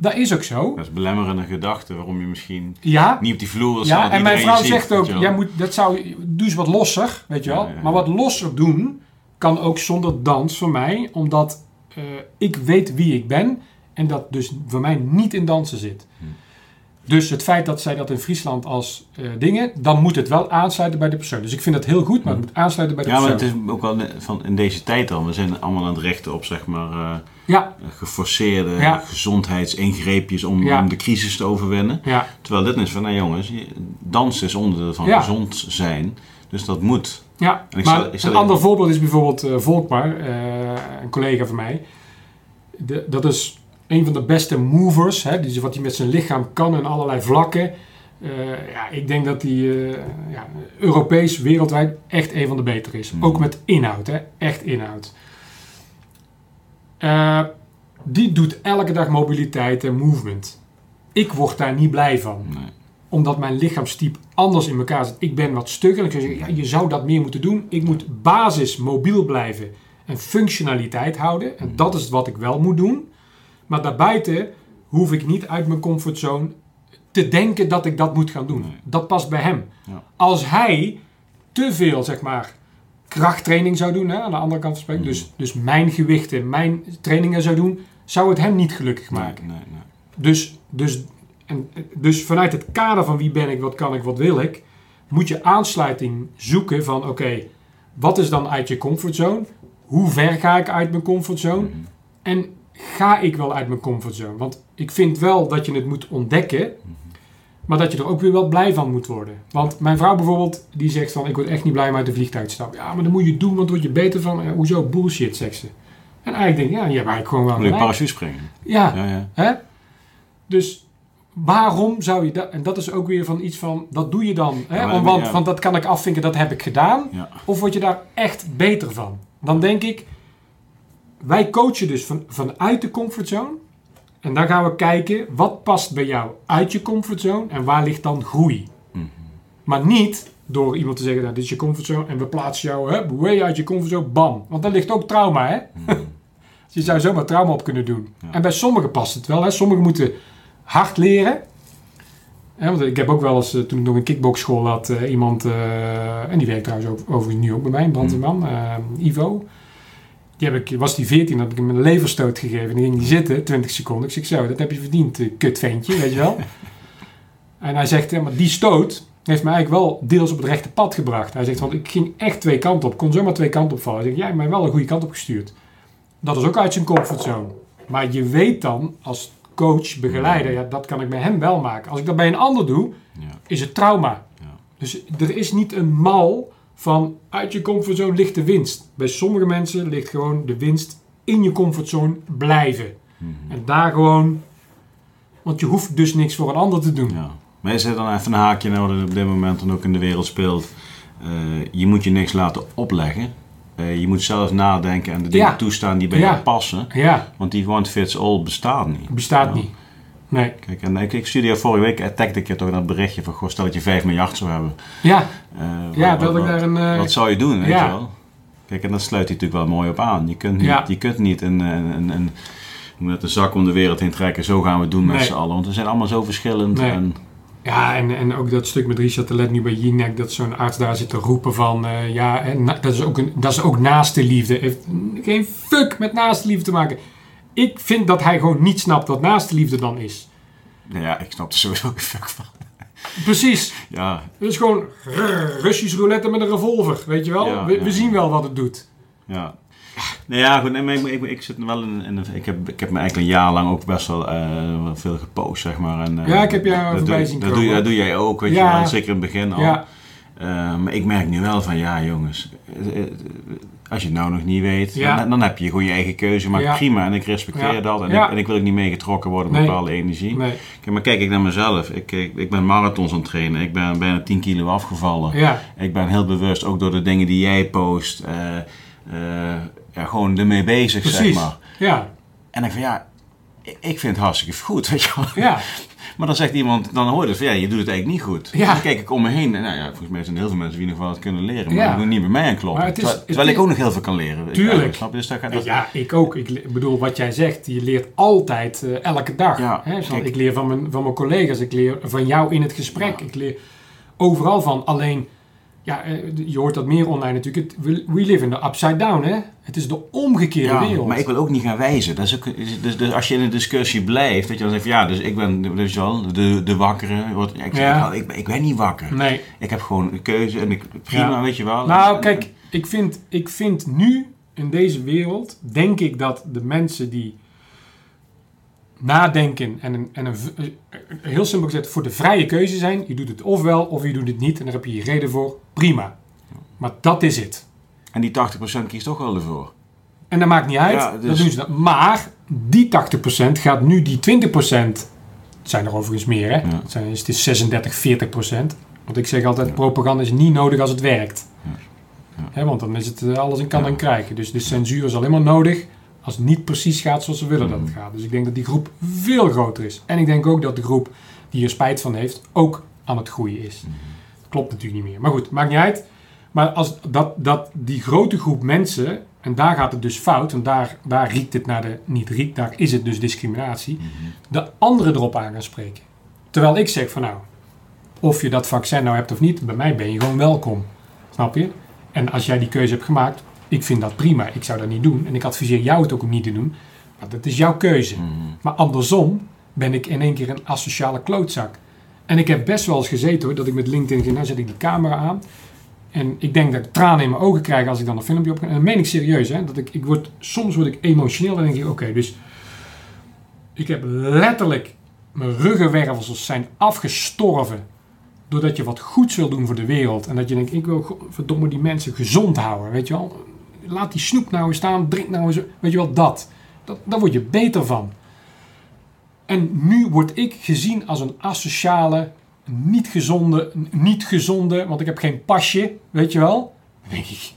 Speaker 2: Dat is ook zo.
Speaker 1: Dat is belemmerende gedachte waarom je misschien
Speaker 2: Ja,
Speaker 1: niet op die vloer staat.
Speaker 2: ja en mijn vrouw
Speaker 1: ziet,
Speaker 2: zegt ook, jij moet, dat zou, doe eens wat losser, weet je
Speaker 1: Ja,
Speaker 2: wel.
Speaker 1: ja, ja.
Speaker 2: Maar wat losser doen kan ook zonder dans voor mij, omdat eh, ik weet wie ik ben en dat dus voor mij niet in dansen zit.
Speaker 1: Hm.
Speaker 2: Dus het feit dat zij dat in Friesland als eh, dingen, dan moet het wel aansluiten bij de persoon. Dus ik vind dat heel goed, maar het moet aansluiten bij de
Speaker 1: Ja, maar
Speaker 2: persoon.
Speaker 1: het is ook wel van in deze tijd al. We zijn allemaal aan het rechten op zeg maar eh,
Speaker 2: Ja,
Speaker 1: geforceerde
Speaker 2: Ja.
Speaker 1: gezondheidsingreepjes om,
Speaker 2: Ja.
Speaker 1: om de crisis te overwinnen. Terwijl dit is van, nou jongens, je- dans is onderdeel van gezond zijn. Dus dat moet.
Speaker 2: ja. Maar een
Speaker 1: even-
Speaker 2: ander voorbeeld is bijvoorbeeld eh, Volkmar, eh, een collega van mij. De- dat is een van de beste movers, hè, die, wat hij met zijn lichaam kan in allerlei vlakken. Eh, ja, ik denk dat hij eh, ja, Europees, wereldwijd echt een van de betere is.
Speaker 1: Mhm.
Speaker 2: Ook met inhoud, hè, echt inhoud. Eh, die doet elke dag mobiliteit en movement. Ik word daar niet blij van
Speaker 1: Nee.
Speaker 2: omdat mijn lichaamstype anders in elkaar zit. Ik ben wat stugger. Ik zou zeggen, ja, je zou dat meer moeten doen. Ik moet basis mobiel blijven en functionaliteit houden. En dat is wat ik wel moet doen. Maar daarbuiten hoef ik niet uit mijn comfortzone te denken dat ik dat moet gaan doen.
Speaker 1: Nee.
Speaker 2: Dat past bij hem.
Speaker 1: Ja.
Speaker 2: Als hij te veel, zeg maar, krachttraining zou doen, hè, aan de andere kant van spreken,
Speaker 1: Mhm.
Speaker 2: dus, dus mijn gewichten, mijn trainingen zou doen, zou het hem niet gelukkig maken.
Speaker 1: Nee, nee, nee.
Speaker 2: Dus, dus, en, dus vanuit het kader van wie ben ik, wat kan ik, wat wil ik, moet je aansluiting zoeken van oké, wat is dan uit je comfortzone? Hoe ver ga ik uit mijn comfortzone?
Speaker 1: Mhm.
Speaker 2: En ga ik wel uit mijn comfortzone? Want ik vind wel dat je het moet ontdekken, maar dat je er ook weer wel blij van moet worden. Want mijn vrouw bijvoorbeeld, die zegt van ik word echt niet blij om uit de vliegtuig te stappen. Ja, maar dan moet je het doen, want dan word je beter van. Eh, hoezo bullshit, zegt ze. En eigenlijk denk ik, ja, je hebt eigenlijk gewoon wel
Speaker 1: Moet je parachute springen?
Speaker 2: Ja,
Speaker 1: Ja, ja.
Speaker 2: Hè? Dus waarom zou je dat... En dat is ook weer van iets van... Dat doe je dan. Hè?
Speaker 1: Ja,
Speaker 2: want,
Speaker 1: ja.
Speaker 2: dat kan ik afvinken, dat heb ik gedaan. Of word je daar echt beter van? Dan denk ik... Wij coachen dus van, vanuit de comfortzone. En dan gaan we kijken... Wat past bij jou uit je comfortzone? En waar ligt dan groei?
Speaker 1: Mhm.
Speaker 2: Maar niet door iemand te zeggen... Nou, dit is je comfortzone. En we plaatsen jou hè, way uit je comfortzone. Bam. Want daar ligt ook trauma, hè?
Speaker 1: Mhm.
Speaker 2: Je zou zomaar trauma op kunnen doen.
Speaker 1: Ja.
Speaker 2: En bij sommigen past het wel. Hè. Sommigen moeten hard leren. Hè, want ik heb ook wel eens, eh, toen ik nog een kickboxschool had, eh, iemand, eh, en die werkt trouwens ook, overigens nu ook bij mij, een brandweerman, eh, Ivo. Die heb ik, was die 14, had ik hem een leverstoot gegeven. En die ging die zitten, 20 seconden. Ik zeg zo, dat heb je verdiend, eh, kutventje, weet je wel. en hij zegt, ja, maar die stoot heeft mij eigenlijk wel deels op het rechte pad gebracht. Hij zegt, want ik ging echt twee kanten op, kon zomaar twee kanten op vallen. Hij zegt, jij hebt mij wel een goede kant op gestuurd. Dat is ook uit zijn comfortzone. Maar je weet dan, als coach, begeleider, ja, dat kan ik bij hem wel maken. Als ik dat bij een ander doe,
Speaker 1: Ja.
Speaker 2: is het trauma.
Speaker 1: Ja.
Speaker 2: Dus er is niet een mal van uit je comfortzone ligt de winst. Bij sommige mensen ligt gewoon de winst in je comfortzone blijven.
Speaker 1: Mhm.
Speaker 2: En daar gewoon, want je hoeft dus niks voor een ander te doen.
Speaker 1: Ja. Maar is er dan even een haakje naar wat er op dit moment dan ook in de wereld speelt? Eh, je moet je niks laten opleggen. Eh, je moet zelf nadenken en de dingen
Speaker 2: Ja.
Speaker 1: toestaan die bij
Speaker 2: Ja.
Speaker 1: jou passen.
Speaker 2: Ja,
Speaker 1: Want die one fits all bestaat niet.
Speaker 2: bestaat niet. Nee.
Speaker 1: Kijk, en ik, ik studeerde vorige week, tagde ik je toch dat berichtje van, goh, stel dat je 5 miljard zou hebben.
Speaker 2: Ja,
Speaker 1: Eh,
Speaker 2: ja
Speaker 1: wat,
Speaker 2: dat ik
Speaker 1: wat-
Speaker 2: daar een... eh,
Speaker 1: wat zou je doen, weet
Speaker 2: ja.
Speaker 1: je wel? Kijk, en dat sluit hij natuurlijk wel mooi op aan. Je kunt niet,
Speaker 2: Ja.
Speaker 1: je kunt niet een, een, een, een, met een zak om de wereld heen trekken, zo gaan we het doen met
Speaker 2: Nee.
Speaker 1: z'n allen. Want we zijn allemaal zo verschillend.
Speaker 2: Nee.
Speaker 1: En,
Speaker 2: Ja, en, en ook dat stuk met Richard de Let nu bij Jinek, dat zo'n arts daar zit te roepen van, eh, ja, en dat, is ook een, dat is ook naaste liefde. Heeft geen fuck met naaste liefde te maken. Ik vind dat hij gewoon niet snapt wat naast de liefde dan is.
Speaker 1: Nou ja, ik snap er sowieso geen fuck van.
Speaker 2: Precies.
Speaker 1: Ja,
Speaker 2: Het is gewoon rrr, Russisch roulette met een revolver, weet je wel?
Speaker 1: Ja,
Speaker 2: we,
Speaker 1: ja.
Speaker 2: we zien wel wat het doet.
Speaker 1: ja. Nou ja, goed, nee, maar ik, ik, ik zit wel in, ik, heb, ik heb me eigenlijk een jaar lang ook best wel eh, veel gepost, zeg maar. En, eh,
Speaker 2: Ja, ik heb jou
Speaker 1: dat
Speaker 2: voorbij
Speaker 1: doe,
Speaker 2: zien
Speaker 1: dat doe, dat doe jij ook, weet
Speaker 2: Ja.
Speaker 1: je wel. Zeker in het begin al.
Speaker 2: Ja,
Speaker 1: Eh, maar ik merk nu wel van, ja jongens, als je het nou nog niet weet,
Speaker 2: Ja.
Speaker 1: dan, dan heb je gewoon je eigen keuze. Maar
Speaker 2: Ja.
Speaker 1: prima, en ik respecteer
Speaker 2: Ja.
Speaker 1: dat. En, ik, en ik wil ook niet meegetrokken worden met
Speaker 2: Nee.
Speaker 1: bepaalde energie.
Speaker 2: nee.
Speaker 1: Kijk, maar kijk ik naar mezelf. Ik, ik, ik ben marathons aan het trainen. Ik ben bijna 10 kilo afgevallen. Ik ben heel bewust, ook door de dingen die jij post, eh, ja, gewoon ermee bezig, zeg maar.
Speaker 2: Ja,
Speaker 1: En ik van, ja, ik ik vind het hartstikke goed, weet je wel.
Speaker 2: ja,
Speaker 1: Maar dan zegt iemand, dan hoor je dus ja, je doet het eigenlijk niet goed.
Speaker 2: Ja.
Speaker 1: Dan kijk ik om me heen en nou ja, volgens mij zijn er heel veel mensen die nog wel wat kunnen leren. Maar
Speaker 2: Ja.
Speaker 1: dat moet niet bij mij aankloppen.
Speaker 2: Maar het is-
Speaker 1: terwijl,
Speaker 2: het
Speaker 1: terwijl
Speaker 2: is-
Speaker 1: ik ook nog heel veel kan leren.
Speaker 2: Tuurlijk.
Speaker 1: Ja, snap je? Dus dat gaat, dat,
Speaker 2: ja, ik ook. Ik bedoel, wat jij zegt, je leert altijd, eh, elke dag.
Speaker 1: Ja,
Speaker 2: Hè? Zo, ik leer van mijn, van mijn collega's, ik leer van jou in het gesprek, ik leer overal van. Alleen, ja, eh, je hoort dat meer online natuurlijk. We, live in the upside down, hè? Het is de omgekeerde
Speaker 1: ja,
Speaker 2: wereld.
Speaker 1: maar ik wil ook niet gaan wijzen. Dat is ook, dus, dus als je in een discussie blijft, dat je dan zegt, ja, dus ik ben dus wel de, de wakkere. Ik, zeg,
Speaker 2: Ja.
Speaker 1: ik, ben- ik ben niet wakker.
Speaker 2: Nee.
Speaker 1: Ik heb gewoon een keuze en ik, prima,
Speaker 2: Ja.
Speaker 1: weet je wel.
Speaker 2: Nou, kijk, ik vind, ik vind nu in deze wereld, denk ik dat de mensen die nadenken en, een, en een, eh, heel simpel gezegd voor de vrije keuze zijn, je doet het ofwel of je doet het niet en daar heb je je reden voor, prima. Maar dat is het.
Speaker 1: En die 80% kiest toch wel ervoor.
Speaker 2: En dat maakt niet uit,
Speaker 1: Ja,
Speaker 2: dat
Speaker 1: dus-
Speaker 2: doen ze dan. Maar die 80% gaat nu die 20%, het zijn er overigens meer hè,
Speaker 1: Ja.
Speaker 2: het, zijn, het is 36, 40%. Want ik zeg altijd, propaganda is niet nodig als het werkt.
Speaker 1: Ja. Ja.
Speaker 2: Hè, want dan is het eh, alles in kan en krijgen. Dus de censuur is alleen maar nodig als het niet precies gaat zoals ze willen dat het
Speaker 1: Mhm.
Speaker 2: gaat. Dus ik denk dat die groep veel groter is. En ik denk ook dat de groep die er spijt van heeft, ook aan het groeien is.
Speaker 1: Mhm.
Speaker 2: Klopt natuurlijk niet meer. Maar goed, maakt niet uit. Maar als dat, dat die grote groep mensen, en daar gaat het dus fout, want daar, daar riekt het naar de, niet riekt, daar is het dus discriminatie,
Speaker 1: Mhm.
Speaker 2: de anderen erop aan gaan spreken. Terwijl ik zeg van nou, of je dat vaccin nou hebt of niet, bij mij ben je gewoon welkom. Snap je? En als jij die keuze hebt gemaakt, ik vind dat prima. Ik zou dat niet doen. En ik adviseer jou het ook om niet te doen. Maar dat is jouw keuze.
Speaker 1: Mhm.
Speaker 2: Maar andersom ben ik in één keer een asociale klootzak. En ik heb best wel eens gezeten hoor, dat ik met LinkedIn ging, nou zet ik die camera aan. En ik denk dat ik tranen in mijn ogen krijg als ik dan een filmpje op En dat meen ik serieus, hè. Dat ik, ik word, soms word ik emotioneel en denk ik, oké, dus... Ik heb letterlijk... Mijn ruggenwervels zijn afgestorven. Doordat je wat goeds wil doen voor de wereld. En dat je denkt, ik wil verdomme die mensen gezond houden, weet je wel. Laat die snoep nou eens staan, drink nou eens... Weet je wel, dat. dat daar word je beter van. En nu word ik gezien als een asociale, niet gezonde, niet gezonde, want ik heb geen pasje, weet je wel. Denk ik,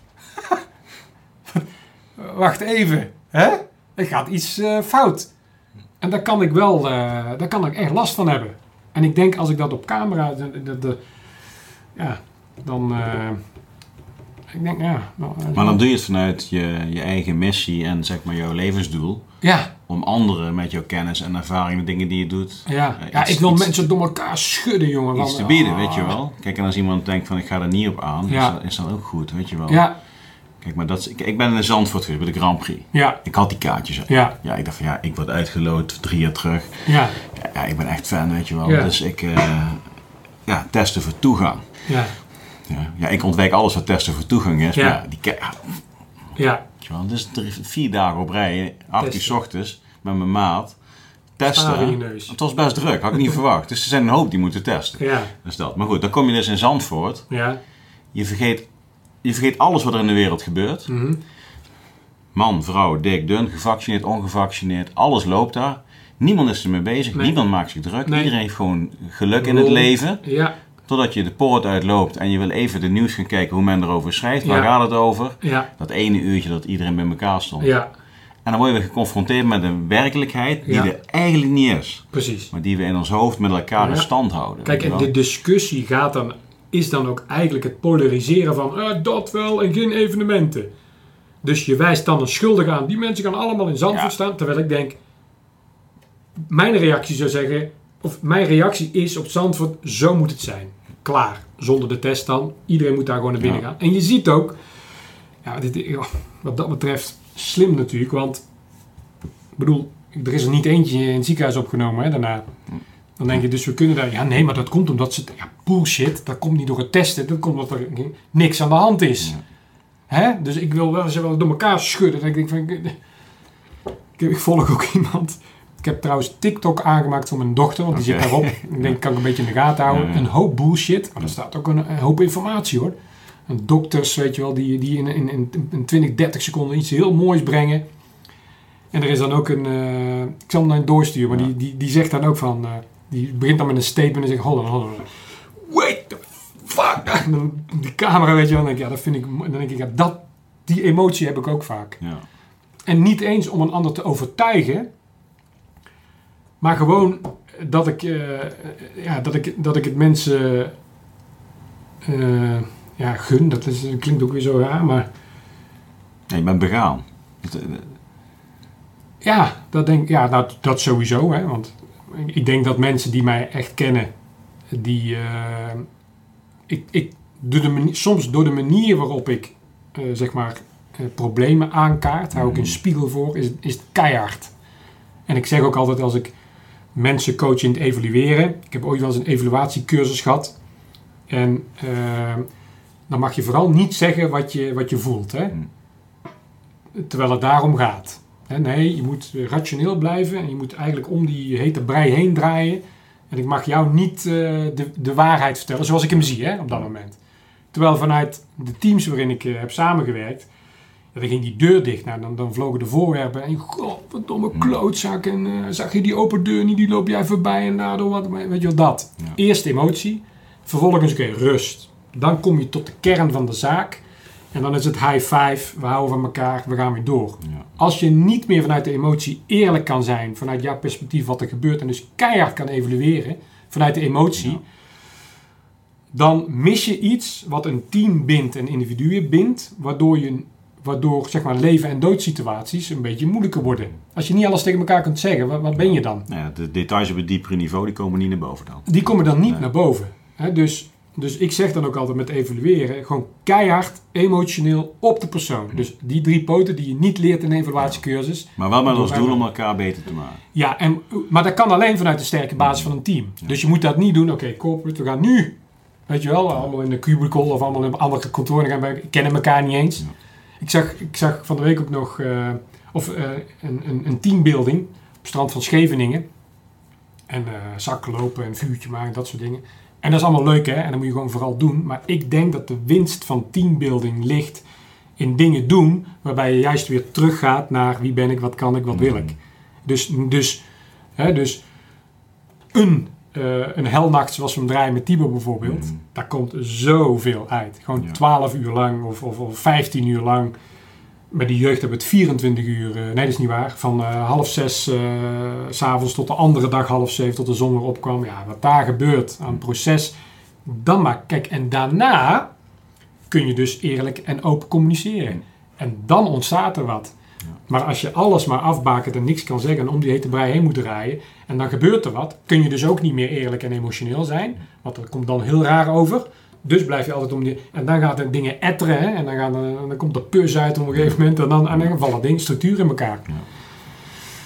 Speaker 2: wacht even, hè? Er gaat iets eh, fout. En daar kan ik wel, eh, daar kan ik echt last van hebben. En ik denk als ik dat op camera, de- ja, dan, eh, ik denk, ja. nou, eh,
Speaker 1: Maar dan doe je het vanuit je, je eigen missie en zeg maar jouw levensdoel.
Speaker 2: ja,
Speaker 1: Om anderen met jouw kennis en ervaring, de dingen die je doet,
Speaker 2: ja,
Speaker 1: Eh,
Speaker 2: ja,
Speaker 1: iets-
Speaker 2: ik wil
Speaker 1: iets-
Speaker 2: mensen door elkaar schudden, jongen.
Speaker 1: iets te bieden,
Speaker 2: ah,
Speaker 1: weet je wel. Kijk, en als iemand denkt van ik ga er niet op aan,
Speaker 2: Ja.
Speaker 1: is, dat, is dat ook goed, weet je wel.
Speaker 2: Ja,
Speaker 1: Kijk, maar dat is, ik, ik ben in Zandvoort geweest bij de Grand Prix.
Speaker 2: ja,
Speaker 1: Ik had die kaartjes.
Speaker 2: ja,
Speaker 1: Ja, ik dacht van ja, ik word uitgeloot drie jaar terug.
Speaker 2: ja,
Speaker 1: Ja, ik ben echt fan, weet je wel.
Speaker 2: Ja.
Speaker 1: Dus ik, eh, ja, testen voor toegang.
Speaker 2: ja,
Speaker 1: Ja, ik ontwijk alles wat testen voor toegang is.
Speaker 2: Ja.
Speaker 1: Maar die, ke- ja, wel, dus vier dagen op rij, acht uur 's ochtends, met mijn maat. Testen. Het was best druk, had ik niet verwacht. Dus er zijn een hoop die moeten testen.
Speaker 2: Ja,
Speaker 1: Dus dat. Maar goed, dan kom je dus in Zandvoort.
Speaker 2: ja.
Speaker 1: Je vergeet, je vergeet alles wat er in de wereld gebeurt.
Speaker 2: mhm.
Speaker 1: Man, vrouw, dik, dun, gevaccineerd, ongevaccineerd. Alles loopt daar. Niemand is ermee bezig.
Speaker 2: Nee.
Speaker 1: Niemand maakt zich druk.
Speaker 2: Nee.
Speaker 1: Iedereen heeft gewoon geluk in het leven.
Speaker 2: Ja,
Speaker 1: Totdat je de poort uitloopt en je wil even de nieuws gaan kijken hoe men erover schrijft. Waar
Speaker 2: Ja.
Speaker 1: gaat het over?
Speaker 2: ja,
Speaker 1: Dat ene uurtje dat iedereen bij elkaar stond.
Speaker 2: ja,
Speaker 1: En dan word je weer geconfronteerd met een werkelijkheid die
Speaker 2: Ja.
Speaker 1: er eigenlijk niet is.
Speaker 2: precies.
Speaker 1: Maar die we in ons hoofd met elkaar in stand houden.
Speaker 2: Kijk, en de discussie gaat dan, is dan ook eigenlijk het polariseren van eh, dat wel en geen evenementen. Dus je wijst dan een schuldige aan. Die mensen gaan allemaal in Zandvoort staan. Terwijl ik denk, mijn reactie zou zeggen, of mijn reactie is op Zandvoort, zo moet het zijn. Klaar. Zonder de test dan. Iedereen moet daar gewoon naar binnen
Speaker 1: Ja.
Speaker 2: gaan. En je ziet ook, ja, dit, ja, wat dat betreft, slim natuurlijk, want Ik bedoel, er is er niet eentje in het ziekenhuis opgenomen hè, daarna. Dan denk je, dus we kunnen daar... Ja, nee, maar dat komt omdat ze... Ja, bullshit. Dat komt niet door het testen. Dat komt omdat er niks aan de hand is.
Speaker 1: Ja.
Speaker 2: Hè? Dus ik wil wel ze wel door elkaar schudden. Dat ik denk van... Ik, ik, ik volg ook iemand... Ik heb trouwens TikTok aangemaakt voor mijn dochter, want die zit daarop. Ik denk, kan ik een beetje in de gaten houden.
Speaker 1: Ja, ja.
Speaker 2: Een hoop bullshit, maar er staat ook een, een hoop informatie hoor. Dokters, weet je wel, die, die in, in, in, in 20, 30 seconden iets heel moois brengen. En er is dan ook een, eh, ik zal hem naar doorsturen, maar
Speaker 1: Ja.
Speaker 2: die, die, die zegt dan ook van, eh, die begint dan met een statement en zegt, hold on, hold on. Wait the fuck. En dan die camera, weet je wel, dan denk ik, ja, dat vind ik, dan denk ik, ja, dat, die emotie heb ik ook vaak.
Speaker 1: Ja.
Speaker 2: En niet eens om een ander te overtuigen, maar gewoon dat ik, eh, ja, dat ik, dat ik het mensen eh, ja, gun. Dat, is, dat klinkt ook weer zo raar, maar
Speaker 1: Nee, je bent begaan. Eh,
Speaker 2: ja, dat, denk, ja nou, dat sowieso. Hè, want ik denk dat mensen die mij echt kennen, die, ik, ik, door de manier, soms door de manier waarop ik zeg maar problemen aankaart, hou ik een
Speaker 1: Mhm.
Speaker 2: spiegel voor, is, is het keihard. En ik zeg ook altijd als ik mensen coach in het evalueren. Ik heb ooit wel eens een evaluatiecursus gehad. En eh, dan mag je vooral niet zeggen wat je, wat je voelt. Hè? Terwijl het daarom gaat. Nee, je moet rationeel blijven en je moet eigenlijk om die hete brei heen draaien. En ik mag jou niet eh, de, de waarheid vertellen zoals ik hem zie hè, op dat moment. Terwijl vanuit de teams waarin ik eh, heb samengewerkt, ja, dan ging die deur dicht. Nou, dan, dan vlogen de voorwerpen en godverdomme klootzak. En eh, zag je die open deur niet, die loop jij voorbij en daardoor wat. Weet je wel, dat.
Speaker 1: Ja.
Speaker 2: Eerst emotie, vervolgens oké, rust. Dan kom je tot de kern van de zaak. En dan is het high five, we houden van elkaar, we gaan weer door.
Speaker 1: ja.
Speaker 2: Als je niet meer vanuit de emotie eerlijk kan zijn, vanuit jouw perspectief wat er gebeurt en dus keihard kan evalueren vanuit de emotie,
Speaker 1: Ja.
Speaker 2: dan mis je iets wat een team bindt en individuen bindt, waardoor, je, waardoor zeg maar, leven- en doodsituaties een beetje moeilijker worden. Als je niet alles tegen elkaar kunt zeggen, wat, wat ben je dan?
Speaker 1: Nou ja, de details op het diepere niveau die komen niet naar boven dan.
Speaker 2: Die komen dan niet
Speaker 1: Nee.
Speaker 2: naar boven. Hè? Dus, dus ik zeg dan ook altijd met evalueren, gewoon keihard, emotioneel op de persoon. Dus die drie poten die je niet leert in een evaluatiecursus,
Speaker 1: Maar wel met als
Speaker 2: wij
Speaker 1: doel om elkaar beter te maken.
Speaker 2: Ja, en, maar dat kan alleen vanuit de sterke basis van een team. Dus je moet dat niet doen, oké, corporate, we gaan nu, weet je wel, allemaal in de cubicle of allemaal in andere kantoren gaan werken, kennen elkaar niet eens.
Speaker 1: Ja.
Speaker 2: Ik, zag, ik zag van de week ook nog eh, of, eh, een, een, een teambuilding op het strand van Scheveningen. En eh zakken lopen en vuurtje maken, dat soort dingen. En dat is allemaal leuk hè, en dat moet je gewoon vooral doen. Maar ik denk dat de winst van teambuilding ligt in dingen doen waarbij je juist weer teruggaat naar wie ben ik, wat kan ik, wat wil ik. Dus, dus, hè, dus een, eh een helnacht zoals we hem draaien met Tibo bijvoorbeeld,
Speaker 1: Mhm.
Speaker 2: daar komt zoveel uit. Gewoon
Speaker 1: Ja.
Speaker 2: 12 uur lang of, of, of 15 uur lang. Bij de jeugd hebben we het 24 uur, eh, nee dat is niet waar, van eh, half zes s s'avonds tot de andere dag half zeven tot de zon weer opkwam. Ja, wat daar gebeurt aan het proces, dan maar, kijk, en daarna kun je dus eerlijk en open communiceren. En dan ontstaat er wat.
Speaker 1: Ja.
Speaker 2: Maar als je alles maar afbakent en niks kan zeggen en om die hete brei heen moet draaien en dan gebeurt er wat, kun je dus ook niet meer eerlijk en emotioneel zijn. Want dat komt dan heel raar over. Dus blijf je altijd om die... En dan gaat het dingen etteren hè, en dan, er- dan komt er pus uit op een gegeven moment en dan, en dan vallen dingen, structuur in elkaar.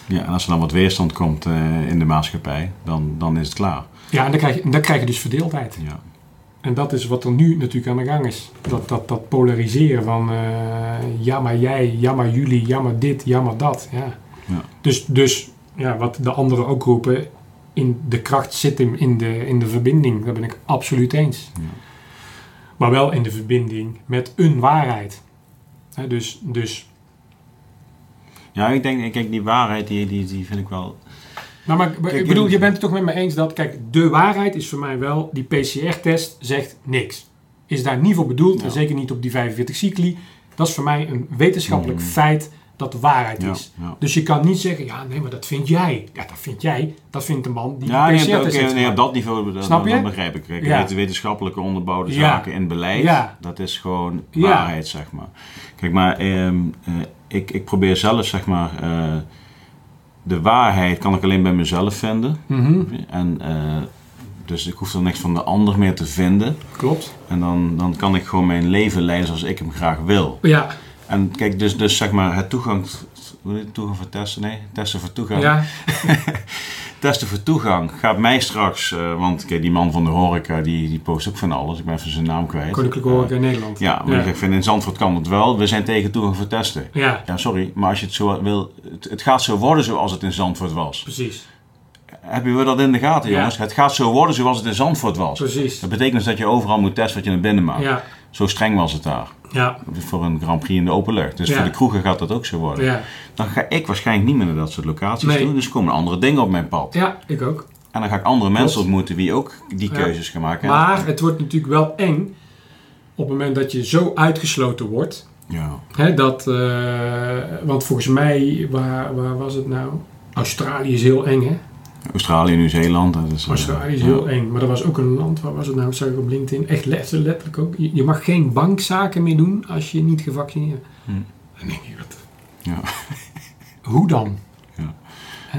Speaker 1: Ja, en als er dan wat weerstand komt eh, in de maatschappij, dan, dan is het klaar.
Speaker 2: Ja, en dan krijg je, dan krijg je dus verdeeldheid.
Speaker 1: Ja.
Speaker 2: En dat is wat er nu natuurlijk aan de gang is. Dat, dat, dat polariseren van eh, ja maar jij, ja maar jullie, ja maar dit, ja maar dat. Ja.
Speaker 1: Ja.
Speaker 2: Dus, dus ja, wat de anderen ook roepen, in de kracht zit hem in de, in de verbinding. Daar ben ik absoluut eens.
Speaker 1: Ja.
Speaker 2: Maar wel in de verbinding met een waarheid. Dus, dus
Speaker 1: ja, ik denk, kijk, die waarheid, die, die, die vind ik wel...
Speaker 2: Nou, maar
Speaker 1: Kijk,
Speaker 2: ik bedoel, je bent het toch met me eens dat, kijk, de waarheid is voor mij wel, die PCR-test zegt niks. Is daar niet voor bedoeld,
Speaker 1: Ja.
Speaker 2: en zeker niet op die 45 cycli. Dat is voor mij een wetenschappelijk
Speaker 1: Mm.
Speaker 2: feit dat de waarheid
Speaker 1: Ja,
Speaker 2: is.
Speaker 1: ja.
Speaker 2: Dus je kan niet zeggen, ja, nee, maar dat vind jij. Ja, dat vind jij. Dat vindt de man die
Speaker 1: Ja, op,
Speaker 2: PCR-test heeft
Speaker 1: nee, op dat niveau dan,
Speaker 2: Snap je?
Speaker 1: begrijp ik. Kijk,
Speaker 2: Ja.
Speaker 1: het wetenschappelijke onderbouwde zaken in beleid, dat is gewoon waarheid, zeg maar. Kijk, maar ehm, eh, ik, ik probeer zelf, zeg maar, eh, de waarheid kan ik alleen bij mezelf vinden.
Speaker 2: Mhm,
Speaker 1: En eh, dus ik hoef er niks van de ander meer te vinden.
Speaker 2: Klopt.
Speaker 1: En dan, dan kan ik gewoon mijn leven leiden zoals ik hem graag wil.
Speaker 2: Ja,
Speaker 1: En kijk, dus, dus zeg maar het toegang, toegang voor testen? Nee, testen voor toegang.
Speaker 2: Ja,
Speaker 1: Testen voor toegang gaat mij straks, eh, want kijk, die man van de horeca die, die post ook van alles. Ik ben even zijn naam kwijt.
Speaker 2: Koninklijke
Speaker 1: Eh,
Speaker 2: Horeca in Nederland.
Speaker 1: ja, maar
Speaker 2: ja.
Speaker 1: ik vind in Zandvoort kan het wel. We zijn tegen toegang voor testen.
Speaker 2: Ja,
Speaker 1: Ja, sorry, maar als je het zo wil, het, het gaat zo worden zoals het in Zandvoort was.
Speaker 2: precies.
Speaker 1: Hebben we dat in de gaten,
Speaker 2: Ja.
Speaker 1: jongens? Het gaat zo worden zoals het in Zandvoort was.
Speaker 2: Precies.
Speaker 1: Dat betekent dus dat je overal moet testen wat je naar binnen maakt.
Speaker 2: Ja,
Speaker 1: Zo streng was het daar.
Speaker 2: ja,
Speaker 1: Voor een Grand Prix in de open lucht. Dus
Speaker 2: Ja.
Speaker 1: voor de kroegen gaat dat ook zo worden.
Speaker 2: ja.
Speaker 1: Dan ga ik waarschijnlijk niet meer naar dat soort locaties
Speaker 2: Nee.
Speaker 1: toe. Dus komen er andere dingen op mijn pad.
Speaker 2: Ja, ik ook.
Speaker 1: En dan ga ik andere mensen ontmoeten die ook die keuzes gaan maken.
Speaker 2: Maar het wordt natuurlijk wel eng op het moment dat je zo uitgesloten wordt.
Speaker 1: Ja.
Speaker 2: Hè, dat, eh, want volgens mij, waar, waar was het nou? Australië is heel eng, hè?
Speaker 1: Australië, Nieuw-Zeeland. Dat is, eh,
Speaker 2: Australië is
Speaker 1: ja.
Speaker 2: heel eng. Maar er was ook een land, waar was het nou? Zag ik op LinkedIn. Echt let- letterlijk ook. Je, mag geen bankzaken meer doen als je niet gevaccineerd bent.
Speaker 1: Hm.
Speaker 2: Dan denk ik, wat,
Speaker 1: Ja.
Speaker 2: hoe dan?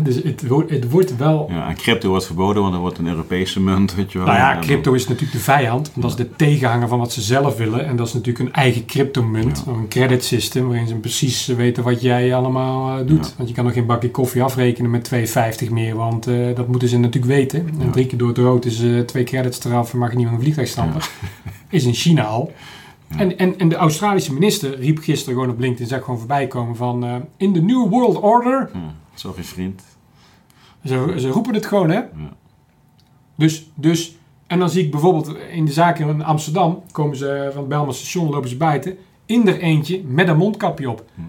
Speaker 2: Dus het wordt, het wordt wel...
Speaker 1: Ja, en crypto wordt verboden, want er wordt een Europese munt, weet je wel.
Speaker 2: Nou ja, crypto is natuurlijk de vijand. Want dat is de tegenhanger van wat ze zelf willen. En dat is natuurlijk een eigen cryptomunt.
Speaker 1: Ja.
Speaker 2: Een credit system. Waarin ze precies weten wat jij allemaal eh, doet.
Speaker 1: Ja.
Speaker 2: Want je kan nog geen bakje koffie afrekenen met 2,50 meer. Want eh, dat moeten ze natuurlijk weten. En drie keer door het rood is eh, twee credits eraf. En mag je niet meer een vliegtuig stappen. Is in China al.
Speaker 1: Ja.
Speaker 2: En, en, en de Australische minister riep gisteren gewoon op LinkedIn. Zag gewoon voorbij komen van... in the new world order.
Speaker 1: Ja, sorry vriend.
Speaker 2: Ze, ze roepen het gewoon, hè?
Speaker 1: Ja.
Speaker 2: Dus, dus, en dan zie ik bijvoorbeeld in de zaken in Amsterdam, komen ze van het Bijlmer station, lopen ze buiten, in er eentje met een mondkapje op.
Speaker 1: Hm.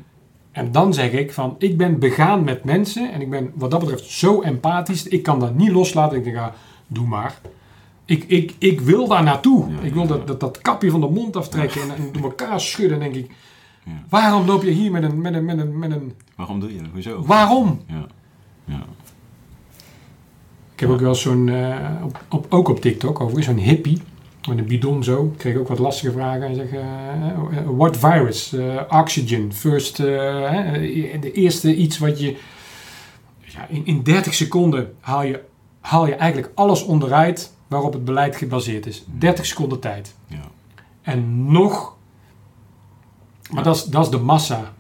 Speaker 2: En dan zeg ik van, ik ben begaan met mensen en ik ben wat dat betreft zo empathisch, ik kan dat niet loslaten. Ik denk, ah, doe maar. Ik, ik, ik wil daar naartoe.
Speaker 1: Ja,
Speaker 2: ik wil
Speaker 1: ja,
Speaker 2: dat, dat, dat kapje van de mond aftrekken en, en door elkaar schudden. denk ik,
Speaker 1: Ja.
Speaker 2: waarom loop je hier met een, met een, met een, met een,
Speaker 1: Waarom doe je dat? Hoezo?
Speaker 2: waarom?
Speaker 1: Ja. Ja.
Speaker 2: Ik heb ook wel zo'n, eh, op, op, ook op TikTok overigens, zo'n hippie. Met een bidon zo. Ik kreeg ook wat lastige vragen. En zeggen, eh, what virus? Eh, oxygen. First, de eerste iets wat je... Ja, in, in 30 seconden haal je, haal je eigenlijk alles onderuit waarop het beleid gebaseerd is. 30 seconden tijd.
Speaker 1: Ja.
Speaker 2: En nog... Maar dat is, dat is de massa.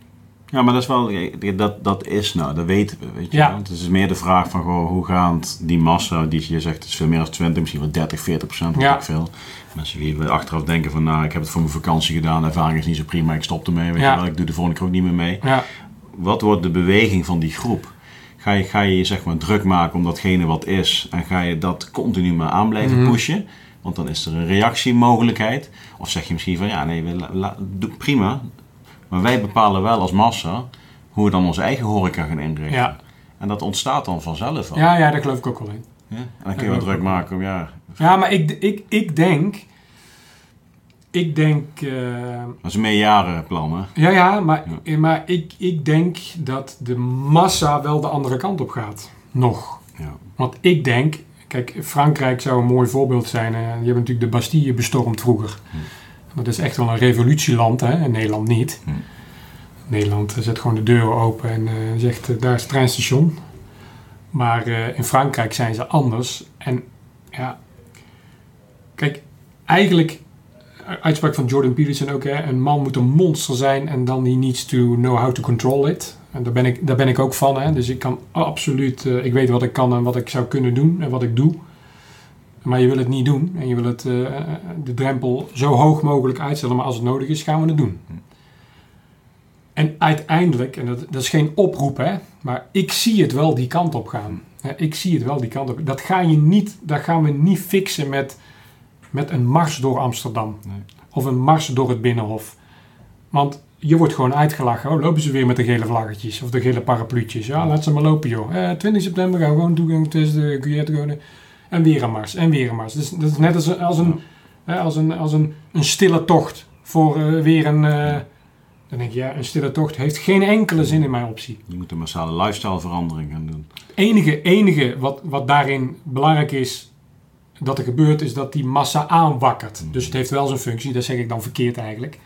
Speaker 1: Ja, maar dat is wel, dat, dat is nou, dat weten we, weet je
Speaker 2: Ja.
Speaker 1: Het is meer de vraag van, goh, hoe gaat die massa, die je zegt, het is veel meer dan 20, misschien wel 30, 40 procent,
Speaker 2: Ja.
Speaker 1: ik veel. Mensen die weer achteraf denken van, nou, ik heb het voor mijn vakantie gedaan, de ervaring is niet zo prima, ik stop ermee, weet
Speaker 2: Ja.
Speaker 1: je wel. Ik doe de volgende keer ook niet meer mee.
Speaker 2: Ja,
Speaker 1: Wat wordt de beweging van die groep? Ga je ga je, je zeg maar druk maken om datgene wat is en ga je dat continu maar aan blijven
Speaker 2: Mhm.
Speaker 1: pushen? Want dan is er een reactiemogelijkheid. Of zeg je misschien van, ja, nee, prima. Maar wij bepalen wel als massa hoe we dan onze eigen horeca gaan inrichten.
Speaker 2: Ja.
Speaker 1: En dat ontstaat dan vanzelf al.
Speaker 2: ja, ja, daar geloof ik ook wel in.
Speaker 1: Ja? En dan kun je wel druk maken om, ja,
Speaker 2: Ja, maar ik, ik, ik denk... Ik denk... eh,
Speaker 1: dat is een meerjarenplan, hè?
Speaker 2: Ja, ja, maar, maar ik, ik denk dat de massa wel de andere kant op gaat. Nog.
Speaker 1: Ja.
Speaker 2: Want ik denk, kijk, Frankrijk zou een mooi voorbeeld zijn. eh, Die hebben natuurlijk de Bastille bestormd vroeger. Dat is echt wel een revolutieland, hè? En Nederland niet.
Speaker 1: Hm.
Speaker 2: Nederland zet gewoon de deuren open en eh, zegt, eh, daar is het treinstation. Maar eh, in Frankrijk zijn ze anders. En ja, kijk, eigenlijk, uitspraak van Jordan Peterson ook, hè, een man moet een monster zijn en dan he needs to know how to control it. En daar ben ik, daar ben ik ook van. Hè. Dus ik kan absoluut, ik weet wat ik kan en wat ik zou kunnen doen en wat ik doe. Maar je wil het niet doen en je wil het, eh, de drempel zo hoog mogelijk uitstellen. Maar als het nodig is, gaan we het doen. En uiteindelijk, en dat, dat is geen oproep, hè, maar ik zie het wel die kant op gaan. Hè, Ik zie het wel die kant op. Dat, ga je niet, dat gaan we niet fixen met, met een mars door Amsterdam.
Speaker 1: Nee.
Speaker 2: Of een mars door het Binnenhof. Want je wordt gewoon uitgelachen. Oh, lopen ze weer met de gele vlaggetjes of de gele parapluutjes. Ja, laat ze maar lopen, joh. Eh, 20 september gaan we gewoon toegang tussen de Q-gewoon. En weer een mars, en weer een mars. Dus dat is net als, een- als, een, hè, als, een, als een, een stille tocht voor eh, weer een... eh, dan denk je, ja, een stille tocht heeft geen enkele zin in mijn optie.
Speaker 1: Je moet een massale lifestyleverandering gaan doen.
Speaker 2: enige, enige wat, wat daarin belangrijk is dat er gebeurt, is dat die massa aanwakkert.
Speaker 1: Mm.
Speaker 2: Dus het heeft wel zijn functie, dat zeg ik dan verkeerd eigenlijk.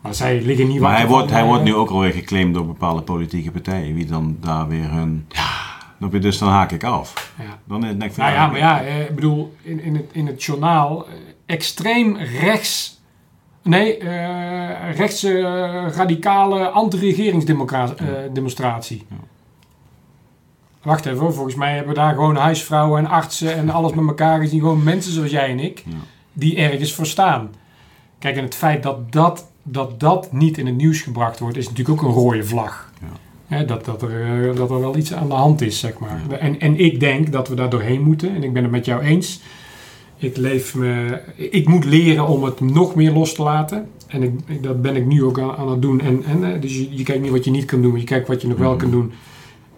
Speaker 2: Maar zij liggen niet
Speaker 1: Maar hij
Speaker 2: wakker
Speaker 1: wordt, hij
Speaker 2: eh,
Speaker 1: wordt nu ook alweer geclaimd door bepaalde politieke partijen. Wie dan daar weer hun... Ja. Dus dan haak ik af.
Speaker 2: Ja.
Speaker 1: Dan denk ik van...
Speaker 2: Nou ja, maar ja, eh, ik bedoel, in, in, het, in het journaal, eh, extreem rechts Nee, eh rechtse radicale anti-regeringsdemonstratie.
Speaker 1: Ja.
Speaker 2: Wacht even, hoor. volgens mij hebben we daar gewoon huisvrouwen en artsen en alles met elkaar gezien. Gewoon mensen zoals jij en ik,
Speaker 1: Ja.
Speaker 2: die ergens voor staan. Kijk, en het feit dat dat, dat, dat niet in het nieuws gebracht wordt, is natuurlijk ook een rode vlag.
Speaker 1: Ja.
Speaker 2: Hè, dat, dat, er, eh, dat er wel iets aan de hand is, zeg maar.
Speaker 1: Ja.
Speaker 2: En, en ik denk dat we daar doorheen moeten. En ik ben het met jou eens. Ik, leef me, ik moet leren om het nog meer los te laten. En ik, ik- dat ben ik nu ook aan, aan het doen. En, en, eh, dus je, je kijkt niet wat je niet kan doen, maar je kijkt wat je nog wel
Speaker 1: Mhm.
Speaker 2: kan doen.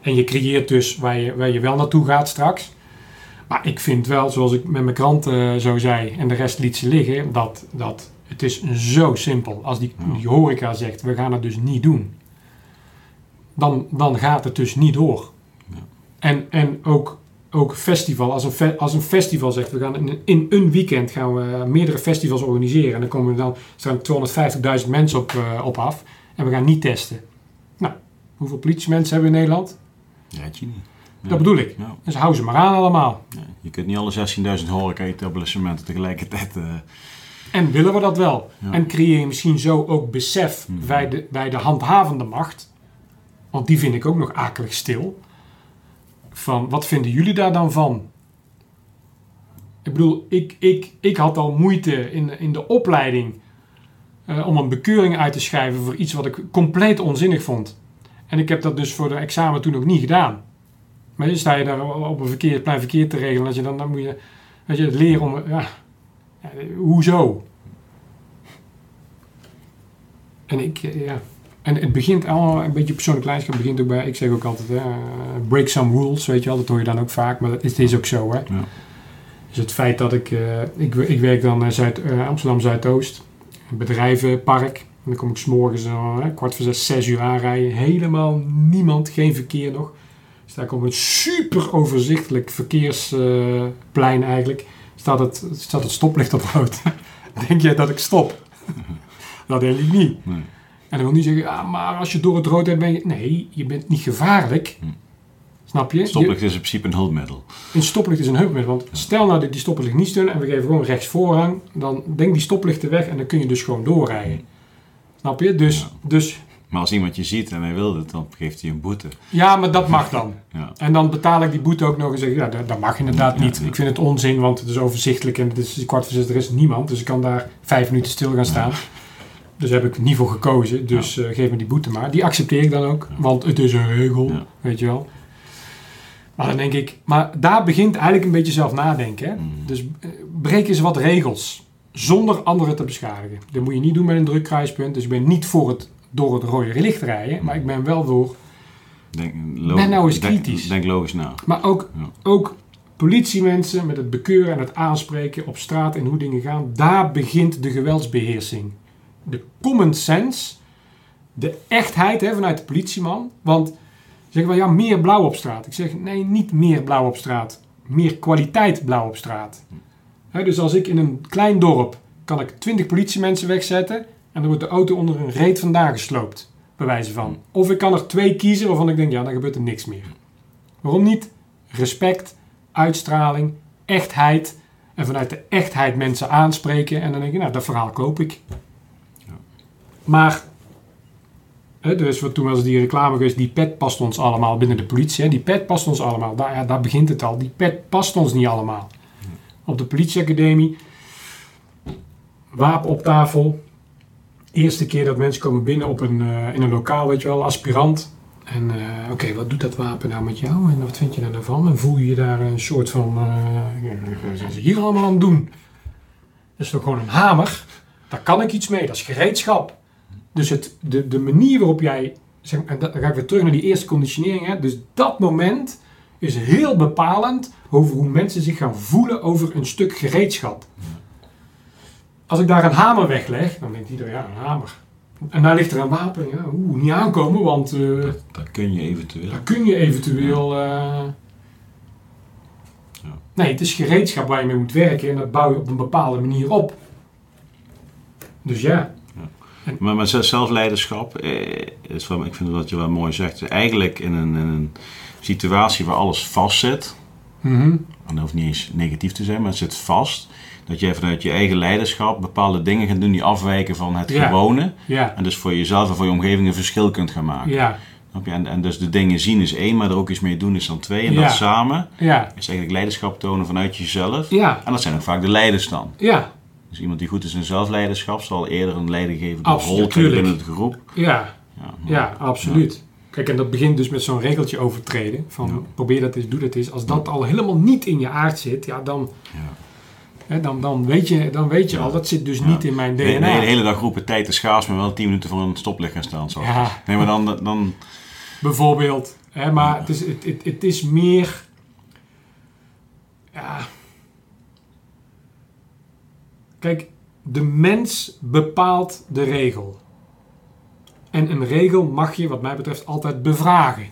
Speaker 2: En je creëert dus waar je, waar je wel naartoe gaat straks. Maar ik vind wel, zoals ik met mijn krant eh, zo zei en de rest liet ze liggen, dat, dat het is zo simpel. Als die, die horeca zegt, we gaan het dus niet doen. Dan, dan gaat het dus niet door.
Speaker 1: Ja.
Speaker 2: En, en ook, ook festival, als een, als een festival zegt, we gaan in, in een weekend gaan we meerdere festivals organiseren. En dan komen er dan, staan 250.000 mensen op, eh, op af. En we gaan niet testen. Nou, hoeveel politiemensen hebben we in Nederland?
Speaker 1: Ja, je niet. Ja.
Speaker 2: Dat bedoel ik.
Speaker 1: Ja.
Speaker 2: Dus hou ze maar aan allemaal.
Speaker 1: Je kunt niet alle 16.000 horeca-etablissementen tegelijkertijd... eh,
Speaker 2: En willen we dat wel?
Speaker 1: Ja.
Speaker 2: En creëer je misschien zo ook besef
Speaker 1: Mhm.
Speaker 2: bij, de, bij de handhavende macht. Want die vind ik ook nog akelig stil. Van, wat vinden jullie daar dan van? Ik bedoel, ik, ik, ik had al moeite in, in de opleiding eh, om een bekeuring uit te schrijven voor iets wat ik compleet onzinnig vond. En ik heb dat dus voor de examen toen nog niet gedaan. Maar dan sta je daar op een verkeer, plein verkeer te regelen. Dat je dan, dan moet je, weet je, leren om... Ja, ja, hoezo? En ik, eh, ja. En het begint allemaal een beetje persoonlijk leiderschap. begint ook bij, ik zeg ook altijd, hè, eh, break some rules, weet je wel. Dat hoor je dan ook vaak, maar het is ook zo, hè.
Speaker 1: ja.
Speaker 2: Dus het feit dat ik, eh, ik, ik werk dan in Zuid, eh, Amsterdam Zuidoost, bedrijvenpark. En dan kom ik s'morgens uh, kwart voor zes, zes uur aanrijden. Helemaal niemand, geen verkeer nog. Sta ik op een super overzichtelijk verkeersplein eigenlijk. Staat het, staat het stoplicht op rood. Denk jij dat ik stop? dat denk ik niet.
Speaker 1: Nee.
Speaker 2: En dan wil niet zeggen, ja, maar als je door het rood bent, ben je... Nee, je bent niet gevaarlijk.
Speaker 1: Hm.
Speaker 2: Snap je? je
Speaker 1: Stoplicht is in principe een hulpmiddel.
Speaker 2: een stoplicht is een hulpmiddel. Want stel nou dat die stoplicht niet steunen en we geven gewoon rechts voorrang, dan denk die stoplichten weg en dan kun je dus gewoon doorrijden. Snap je? Dus
Speaker 1: ja,
Speaker 2: dus,
Speaker 1: Maar als iemand je ziet en hij wil het, dan geeft hij een boete.
Speaker 2: ja maar dat mag dan.
Speaker 1: Ja.
Speaker 2: En dan betaal ik die boete ook nog en zeg ik, ja, dat, dat mag inderdaad
Speaker 1: Ja,
Speaker 2: niet.
Speaker 1: ja.
Speaker 2: Ik vind het onzin, want het is overzichtelijk en het is kwart voor zes, er is niemand. Dus ik kan daar vijf minuten stil gaan staan. Dus heb ik niet voor gekozen. Dus eh, geef me die boete maar. Die accepteer ik dan ook, want het is een regel,
Speaker 1: Ja.
Speaker 2: weet je wel. Maar dan denk ik, maar daar begint eigenlijk een beetje zelf nadenken. Hè?
Speaker 1: Mm.
Speaker 2: Dus eh, breek eens wat regels. Zonder anderen te beschadigen. Dat moet je niet doen met een druk kruispunt. Dus ik ben niet voor het door het rode licht rijden. Maar ik ben wel voor.
Speaker 1: Denk,
Speaker 2: Ben nou eens kritisch.
Speaker 1: Denk, logisch na.
Speaker 2: Maar ook, ook politiemensen met het bekeuren en het aanspreken op straat en hoe dingen gaan. Daar begint de geweldsbeheersing. De common sense. De echtheid hè, vanuit de politieman. Want zeggen we ja, meer blauw op straat. Ik zeg nee, niet meer blauw op straat. Meer kwaliteit blauw op straat. Dus als ik in een klein dorp kan ik 20 politiemensen wegzetten en dan wordt de auto onder een reet vandaan gesloopt. Bij wijze van. Of ik kan er twee kiezen waarvan ik denk, ja, dan gebeurt er niks meer. Waarom niet? Respect, uitstraling, echtheid. En vanuit de echtheid mensen aanspreken. En dan denk je, nou, dat verhaal koop ik. Maar, hè, dus wat toen was die reclame geweest, die pet past ons allemaal binnen de politie. Hè, die pet past ons allemaal. Daar, ja, daar begint het al. Die pet past ons niet allemaal. Op de politieacademie, wapen op tafel. Eerste keer dat mensen komen binnen op een, eh, in een lokaal, weet je wel, aspirant. En eh, oké, wat doet dat wapen nou met jou en wat vind je daar nou? En voel je daar een soort van, ja, wat zijn ze hier allemaal aan het doen? Dat is toch gewoon een hamer? Daar kan ik iets mee, dat is gereedschap. Dus het, de, de manier waarop jij, zeg, en dan ga ik weer terug naar die eerste conditionering. Hè? Dus dat moment is heel bepalend over hoe mensen zich gaan voelen over een stuk gereedschap. Als ik daar een hamer wegleg, dan denkt iedereen, ja, een hamer. En daar ligt er een wapen. Ja, oeh, niet aankomen, want eh,
Speaker 1: Dat, dat kun je eventueel.
Speaker 2: daar kun je eventueel... eh,
Speaker 1: Ja.
Speaker 2: Nee, het is gereedschap waar je mee moet werken en dat bouw je op een bepaalde manier op. Dus ja.
Speaker 1: Maar met zelfleiderschap, eh, is wel, ik vind wat je wel mooi zegt. Eigenlijk in een, in een situatie waar alles vast zit,
Speaker 2: Mhm.
Speaker 1: en dat hoeft niet eens negatief te zijn, maar het zit vast. Dat jij vanuit je eigen leiderschap bepaalde dingen gaat doen die afwijken van het
Speaker 2: Ja.
Speaker 1: gewone.
Speaker 2: Ja,
Speaker 1: En dus voor jezelf en voor je omgeving een verschil kunt gaan maken.
Speaker 2: ja?
Speaker 1: En, en dus de dingen zien is één, maar er ook iets mee doen is dan twee. En dat samen
Speaker 2: ja,
Speaker 1: is eigenlijk leiderschap tonen vanuit jezelf. En dat zijn ook vaak de leiders dan.
Speaker 2: ja,
Speaker 1: Dus iemand die goed is in zelfleiderschap zal eerder een leidinggevende
Speaker 2: Absoluut,
Speaker 1: rol krijgen binnen het groep.
Speaker 2: ja,
Speaker 1: Ja,
Speaker 2: ja, absoluut. Kijk, en dat begint dus met zo'n regeltje overtreden. Van
Speaker 1: Ja.
Speaker 2: probeer dat eens, doe dat eens. Als dat al helemaal niet in je aard zit, ja, dan,
Speaker 1: Ja.
Speaker 2: hè, dan, dan weet je, dan weet je al, dat zit dus niet in mijn
Speaker 1: De, de
Speaker 2: DNA.
Speaker 1: hele, hele dag roepen tijd is schaars, maar wel 10 minuten voor een stoplicht gaan staan. Zo. Nee, maar dan, dan
Speaker 2: Bijvoorbeeld. Hè, maar het, is, het, het, het is meer. Ja. Kijk, de mens bepaalt de regel. En een regel mag je, wat mij betreft, altijd bevragen.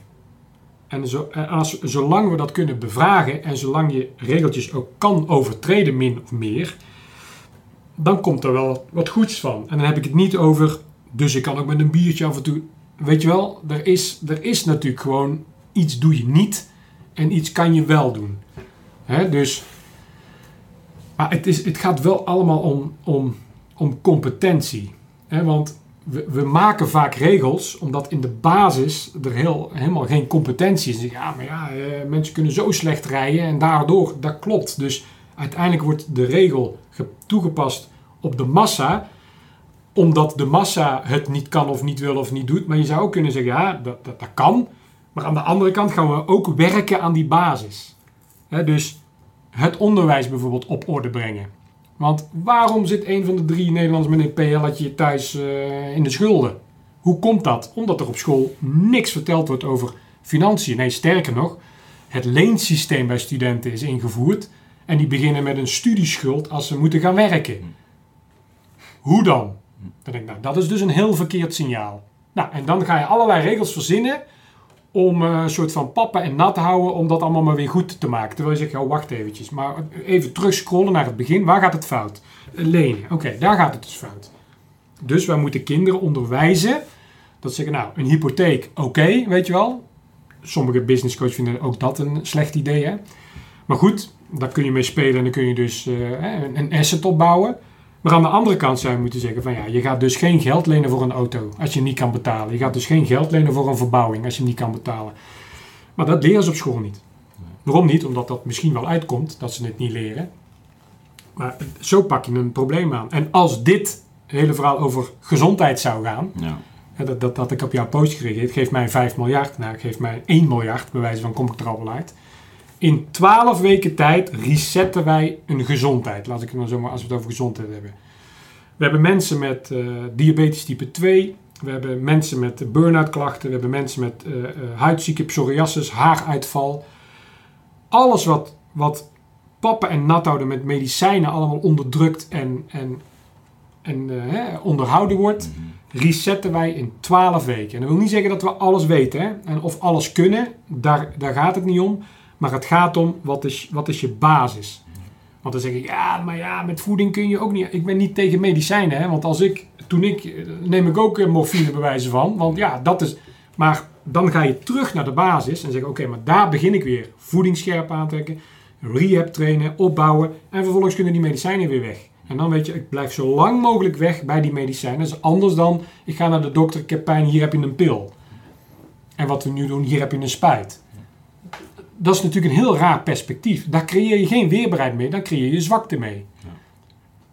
Speaker 2: En, zo, en als, zolang we dat kunnen bevragen en zolang je regeltjes ook kan overtreden, min of meer, dan komt er wel wat goeds van. En dan heb ik het niet over, dus ik kan ook met een biertje af en toe weet je wel, er is, er is natuurlijk gewoon iets doe je niet en iets kan je wel doen. Dus, maar het, is, het gaat wel allemaal om, om, om competentie. Hè, want we, we maken vaak regels omdat in de basis er heel, helemaal geen competentie is. Ja, maar ja, eh, mensen kunnen zo slecht rijden en daardoor, dat klopt. Dus uiteindelijk wordt de regel ge- toegepast op de massa omdat de massa het niet kan of niet wil of niet doet. Maar je zou ook kunnen zeggen, ja, dat, dat, dat kan. Maar aan de andere kant gaan we ook werken aan die basis. Dus het onderwijs bijvoorbeeld op orde brengen. Want waarom zit een van de drie Nederlanders met thuis eh, in de schulden? Hoe komt dat? Omdat er op school niks verteld wordt over financiën. Nee, sterker nog, het leensysteem bij studenten is ingevoerd. En die beginnen met een studieschuld als ze moeten gaan werken. Hoe dan? Dan denk ik, nou, dat is dus een heel verkeerd signaal. Nou, en dan ga je allerlei regels verzinnen om eh, een soort van pappen en nat te houden om dat allemaal maar weer goed te maken. Terwijl je zegt, wacht eventjes. Maar even terug scrollen naar het begin. Waar gaat het fout? Eh, Lenen. Oké, daar gaat het dus fout. Dus wij moeten kinderen onderwijzen dat ze zeggen, nou, een hypotheek, oké, weet je wel. Sommige business coaches vinden ook dat een slecht idee. Maar goed, daar kun je mee spelen en dan kun je dus eh, een asset opbouwen. Maar aan de andere kant zou je moeten zeggen van ja, je gaat dus geen geld lenen voor een auto als je niet kan betalen. Je gaat dus geen geld lenen voor een verbouwing als je niet kan betalen. Maar dat leren ze op school niet. Waarom niet? Omdat dat misschien wel uitkomt dat ze het niet leren. Maar zo pak je een probleem aan. En als dit hele verhaal over gezondheid zou gaan,
Speaker 1: Ja.
Speaker 2: dat, dat had ik op jouw post gereageerd, geef mij 5 miljard, nou geef mij 1 miljard, bij wijze van kom ik er al wel uit. In 12 weken tijd resetten wij een gezondheid. Laat ik het maar zo maar als we het over gezondheid hebben. We hebben mensen met eh, diabetes type 2. We hebben mensen met burn-out klachten. We hebben mensen met eh, eh, huidziekte, psoriasis, haaruitval. Alles wat, wat pappen en nat houden met medicijnen allemaal onderdrukt en, en, en hè, onderhouden wordt, resetten wij in 12 weken. En dat wil niet zeggen dat we alles weten hè? En of alles kunnen, daar, daar gaat het niet om. Maar het gaat om wat is, wat is je basis. Want dan zeg ik, ja, maar ja, met voeding kun je ook niet. Ik ben niet tegen medicijnen, hè? want als ik, toen ik, eh, neem ik ook eh, morfine bewijzen van. Want ja, dat is. Maar dan ga je terug naar de basis en zeg oké, maar daar begin ik weer. Voeding scherp aantrekken, rehab trainen, opbouwen. En vervolgens kunnen die medicijnen weer weg. En dan weet je, ik blijf zo lang mogelijk weg bij die medicijnen. Dat is anders dan, ik ga naar de dokter, ik heb pijn, hier heb je een pil. En wat we nu doen, hier heb je een spuit dat is natuurlijk een heel raar perspectief. Daar creëer je geen weerbaarheid mee, dan creëer je zwakte mee.
Speaker 1: Ja.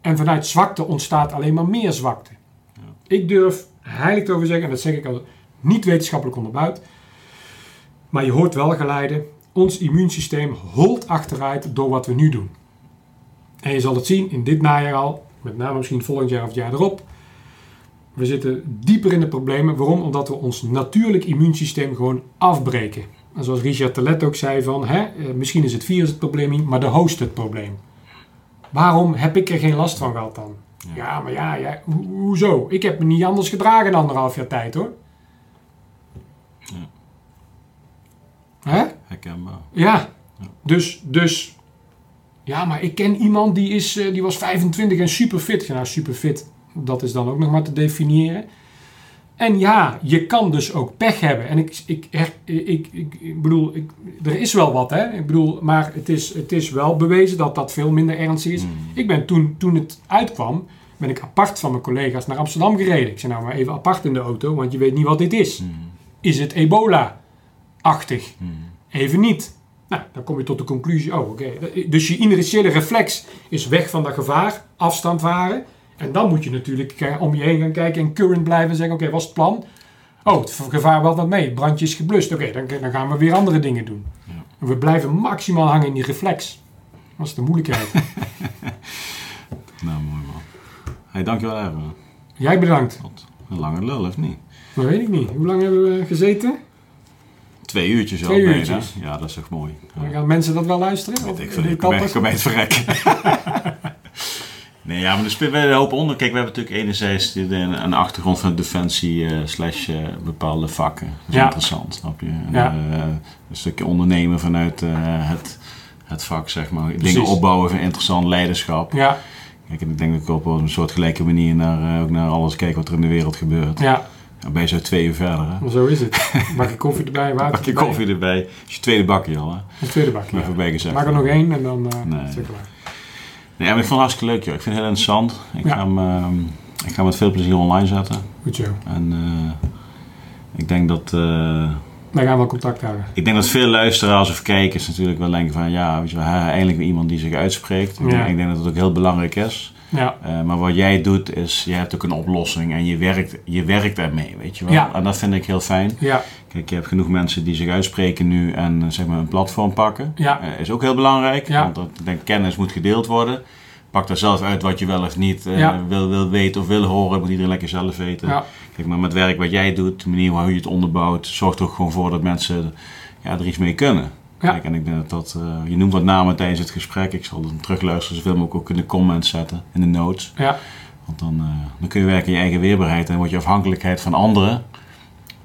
Speaker 2: En vanuit zwakte ontstaat alleen maar meer zwakte. Ik durf heilig te over zeggen, en dat zeg ik al niet wetenschappelijk onderbouwd, maar je hoort wel geleiden, ons immuunsysteem holt achteruit door wat we nu doen. En je zal het zien in dit najaar al, met name misschien volgend jaar of het jaar erop. We zitten dieper in de problemen. Waarom? Omdat we ons natuurlijk immuunsysteem gewoon afbreken. En zoals Richard Telet ook zei van, hè, eh, misschien is het virus het probleem niet, maar de host het probleem. Waarom heb ik er geen last van gehad dan?
Speaker 1: Ja.
Speaker 2: Ja, maar ja, ja ho- hoezo? Ik heb me niet anders gedragen in anderhalf jaar tijd hoor.
Speaker 1: Ja.
Speaker 2: Hè?
Speaker 1: Herkenbaar.
Speaker 2: Ja.
Speaker 1: Ja.
Speaker 2: Dus, dus, ja, maar ik ken iemand die, is, eh, die was 25 en super fit. Ja, nou, super fit, dat is dan ook nog maar te definiëren. En ja, je kan dus ook pech hebben. En ik, ik, ik, ik, ik, ik bedoel, ik, er is wel wat, hè. Ik bedoel, maar het is, het is wel bewezen dat dat veel minder ernstig is.
Speaker 1: Hmm.
Speaker 2: Ik ben toen, toen het uitkwam, ben ik apart van mijn collega's naar Amsterdam gereden. Ik zei nou maar even apart in de auto, want je weet niet wat dit is.
Speaker 1: Hmm.
Speaker 2: Is het ebola-achtig?
Speaker 1: Hmm.
Speaker 2: Even niet. Nou, dan kom je tot de conclusie, oh oké. Dus je initiële reflex is weg van dat gevaar, afstand varen. En dan moet je natuurlijk eh, om je heen gaan kijken en current blijven en zeggen, oké, wat is het plan? Oh, het gevaar wel wat mee, het brandje is geblust. Oké, dan, dan gaan we weer andere dingen doen.
Speaker 1: Ja.
Speaker 2: We blijven maximaal hangen in die reflex. Dat is de moeilijkheid.
Speaker 1: Nou, mooi man. Hey, dankjewel Erwin.
Speaker 2: Jij bedankt.
Speaker 1: Een lange lul, of niet?
Speaker 2: Dat weet ik niet. Hoe lang hebben we gezeten?
Speaker 1: Twee uurtjes al
Speaker 2: Twee uurtjes.
Speaker 1: Ja, dat is toch mooi. Ja.
Speaker 2: Gaan mensen dat wel luisteren?
Speaker 1: Weet ik. Ik ik kom bij het verrekken. Nee, ja, maar er speelt wel een hoop onder. Kijk, we hebben natuurlijk enerzijds de- een achtergrond van defensie eh, slash eh, bepaalde vakken. Dat is
Speaker 2: Ja.
Speaker 1: interessant, snap je? En,
Speaker 2: Ja.
Speaker 1: eh, een stukje ondernemen vanuit het, het vak, zeg maar.
Speaker 2: Precies.
Speaker 1: Dingen opbouwen van interessant leiderschap.
Speaker 2: Ja,
Speaker 1: Kijk, en ik denk dat ik op een soort gelijke manier naar, ook naar alles kijk wat er in de wereld gebeurt.
Speaker 2: ja,
Speaker 1: Dan ben je zo twee uur verder, hè?
Speaker 2: zo is het. Bakje koffie erbij, water
Speaker 1: Bakje
Speaker 2: erbij.
Speaker 1: koffie erbij. Is je tweede bakje al, hè?
Speaker 2: Een tweede bakje.
Speaker 1: Gezegd.
Speaker 2: Maak er nog één en dan eh
Speaker 1: Nee.
Speaker 2: is het klaar.
Speaker 1: Nee, maar ik vond het hartstikke leuk, joh. Ik vind het heel interessant. Ik,
Speaker 2: Ja.
Speaker 1: ga, hem, ehm, ik ga hem met veel plezier online zetten.
Speaker 2: Goed zo.
Speaker 1: En eh, ik denk dat... eh,
Speaker 2: Dan gaan we contact houden.
Speaker 1: ik denk dat veel luisteraars of kijkers natuurlijk wel denken van... Ja, weet je wel, eindelijk weer iemand die zich uitspreekt. Ik,
Speaker 2: Ja.
Speaker 1: denk, ik denk dat het ook heel belangrijk is.
Speaker 2: Ja,
Speaker 1: Eh, maar wat jij doet is, je hebt ook een oplossing en je werkt, je werkt ermee, weet je wel.
Speaker 2: Ja.
Speaker 1: En dat vind ik heel fijn.
Speaker 2: ja,
Speaker 1: Kijk, je hebt genoeg mensen die zich uitspreken nu en eh, zeg maar een platform pakken.
Speaker 2: ja,
Speaker 1: Eh, is ook heel belangrijk,
Speaker 2: Ja.
Speaker 1: want dat, ik denk kennis moet gedeeld worden. Pak daar zelf uit wat je wel of niet
Speaker 2: Ja.
Speaker 1: wil, wil weten of wil horen. Dat moet iedereen lekker zelf weten.
Speaker 2: ja,
Speaker 1: Kijk, maar met werk wat jij doet, de manier hoe je het onderbouwt, zorgt er ook gewoon voor dat mensen ja, er iets mee kunnen.
Speaker 2: Ja.
Speaker 1: Kijk, en ik denk dat dat, eh, je noemt wat namen tijdens het gesprek. Ik zal het terugluisteren zoveel mogelijk ook in de comments zetten, in de notes.
Speaker 2: ja.
Speaker 1: Want dan, eh, dan kun je werken in je eigen weerbaarheid en wordt je afhankelijkheid van anderen,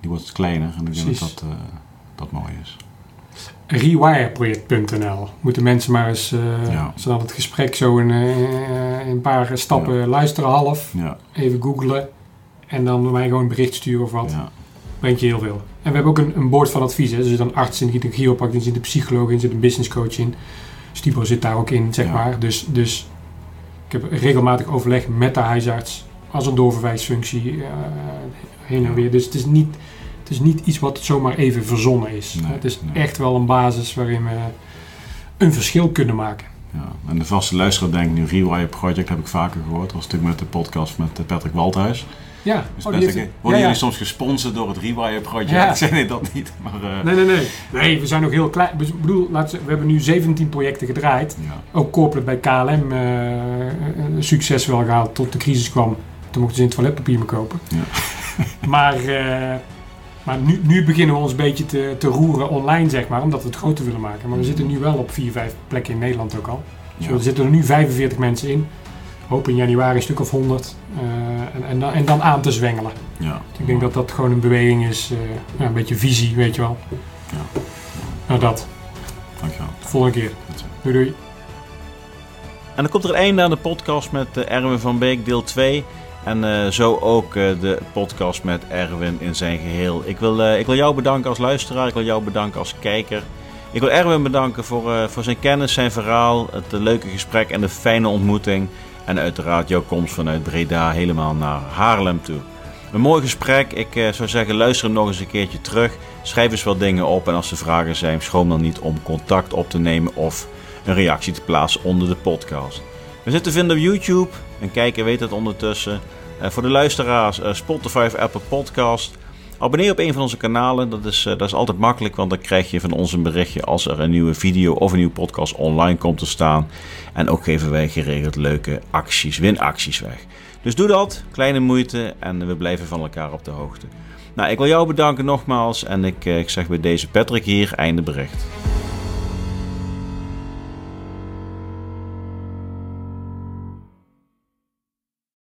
Speaker 1: die wordt kleiner. En ik denk dat dat, eh, dat mooi is.
Speaker 2: Rewireproject.nl. Moeten mensen maar eens,
Speaker 1: Ja.
Speaker 2: zodat het gesprek zo in, in een paar stappen luisteren half. Even googlen. En dan mij gewoon een bericht sturen of wat.
Speaker 1: ja.
Speaker 2: Brengt je heel veel. En we hebben ook een, een board van advies. Hè. Er zit een arts in, zit een chiropractor in, zit een psycholoog in, zit een business coach in. Stibo zit daar ook in, zeg
Speaker 1: Ja.
Speaker 2: maar. Dus, dus ik heb regelmatig overleg met de huisarts. Als een doorverwijsfunctie eh, heen en weer. Dus het is, niet, het is niet iets wat zomaar even verzonnen is.
Speaker 1: Nee,
Speaker 2: het is
Speaker 1: nee.
Speaker 2: echt wel een basis waarin we een verschil kunnen maken.
Speaker 1: Ja, en de vaste luisteraar denkt nu Rewire Project heb ik vaker gehoord. Dat was natuurlijk met de podcast met eh, Patrick Waldhuis.
Speaker 2: Ja,
Speaker 1: Dus
Speaker 2: oh,
Speaker 1: mensen
Speaker 2: heeft-
Speaker 1: worden jullie soms gesponsord door het Rewire Project?
Speaker 2: Ja.
Speaker 1: Nee, dat niet. Maar eh,
Speaker 2: Nee, nee, nee. Nee, we zijn nog heel klein. Ik bedoel, we, we hebben nu 17 projecten gedraaid. Ook corporate bij KLM eh, succes wel gehaald tot de crisis kwam. Toen mochten ze in toiletpapier meer kopen.
Speaker 1: Ja.
Speaker 2: maar eh, maar nu, nu beginnen we ons een beetje te, te roeren online, zeg maar, omdat we het groter willen maken. Maar we zitten nu wel op 4, 5 plekken in Nederland ook al. Dus
Speaker 1: ja.
Speaker 2: er zitten er nu 45 mensen in. Hoop in januari een stuk of 100. eh, en, en, dan, en dan aan te zwengelen.
Speaker 1: ja.
Speaker 2: Ik denk dat dat gewoon een beweging is. eh, een beetje visie, weet je wel.
Speaker 1: Ja.
Speaker 2: Nou, dat.
Speaker 1: Dankjewel.
Speaker 2: Volgende keer. Doei doei.
Speaker 1: En dan komt er een einde aan de podcast met eh, Erwin van Beek, deel 2. En eh, zo ook eh, de podcast met Erwin in zijn geheel. Ik wil, eh, ik wil jou bedanken als luisteraar, ik wil jou bedanken als kijker. Ik wil Erwin bedanken voor, eh, voor zijn kennis, zijn verhaal, het leuke gesprek en de fijne ontmoeting. En uiteraard jouw komst vanuit Breda helemaal naar Haarlem toe. Een mooi gesprek. Ik eh, zou zeggen, luister nog eens een keertje terug. Schrijf eens wat dingen op. En als er vragen zijn, schroom dan niet om contact op te nemen of een reactie te plaatsen onder de podcast. We zitten te vinden op YouTube. En kijken weet het ondertussen. Eh, voor de luisteraars, eh, Spotify of Apple Podcast. Abonneer op een van onze kanalen. Dat is, eh, dat is altijd makkelijk, want dan krijg je van ons een berichtje als er een nieuwe video of een nieuwe podcast online komt te staan. En ook geven wij geregeld leuke acties, winacties weg. Dus doe dat, kleine moeite en we blijven van elkaar op de hoogte. Nou, ik wil jou bedanken nogmaals en ik, eh, ik zeg bij deze Patrick hier, einde bericht.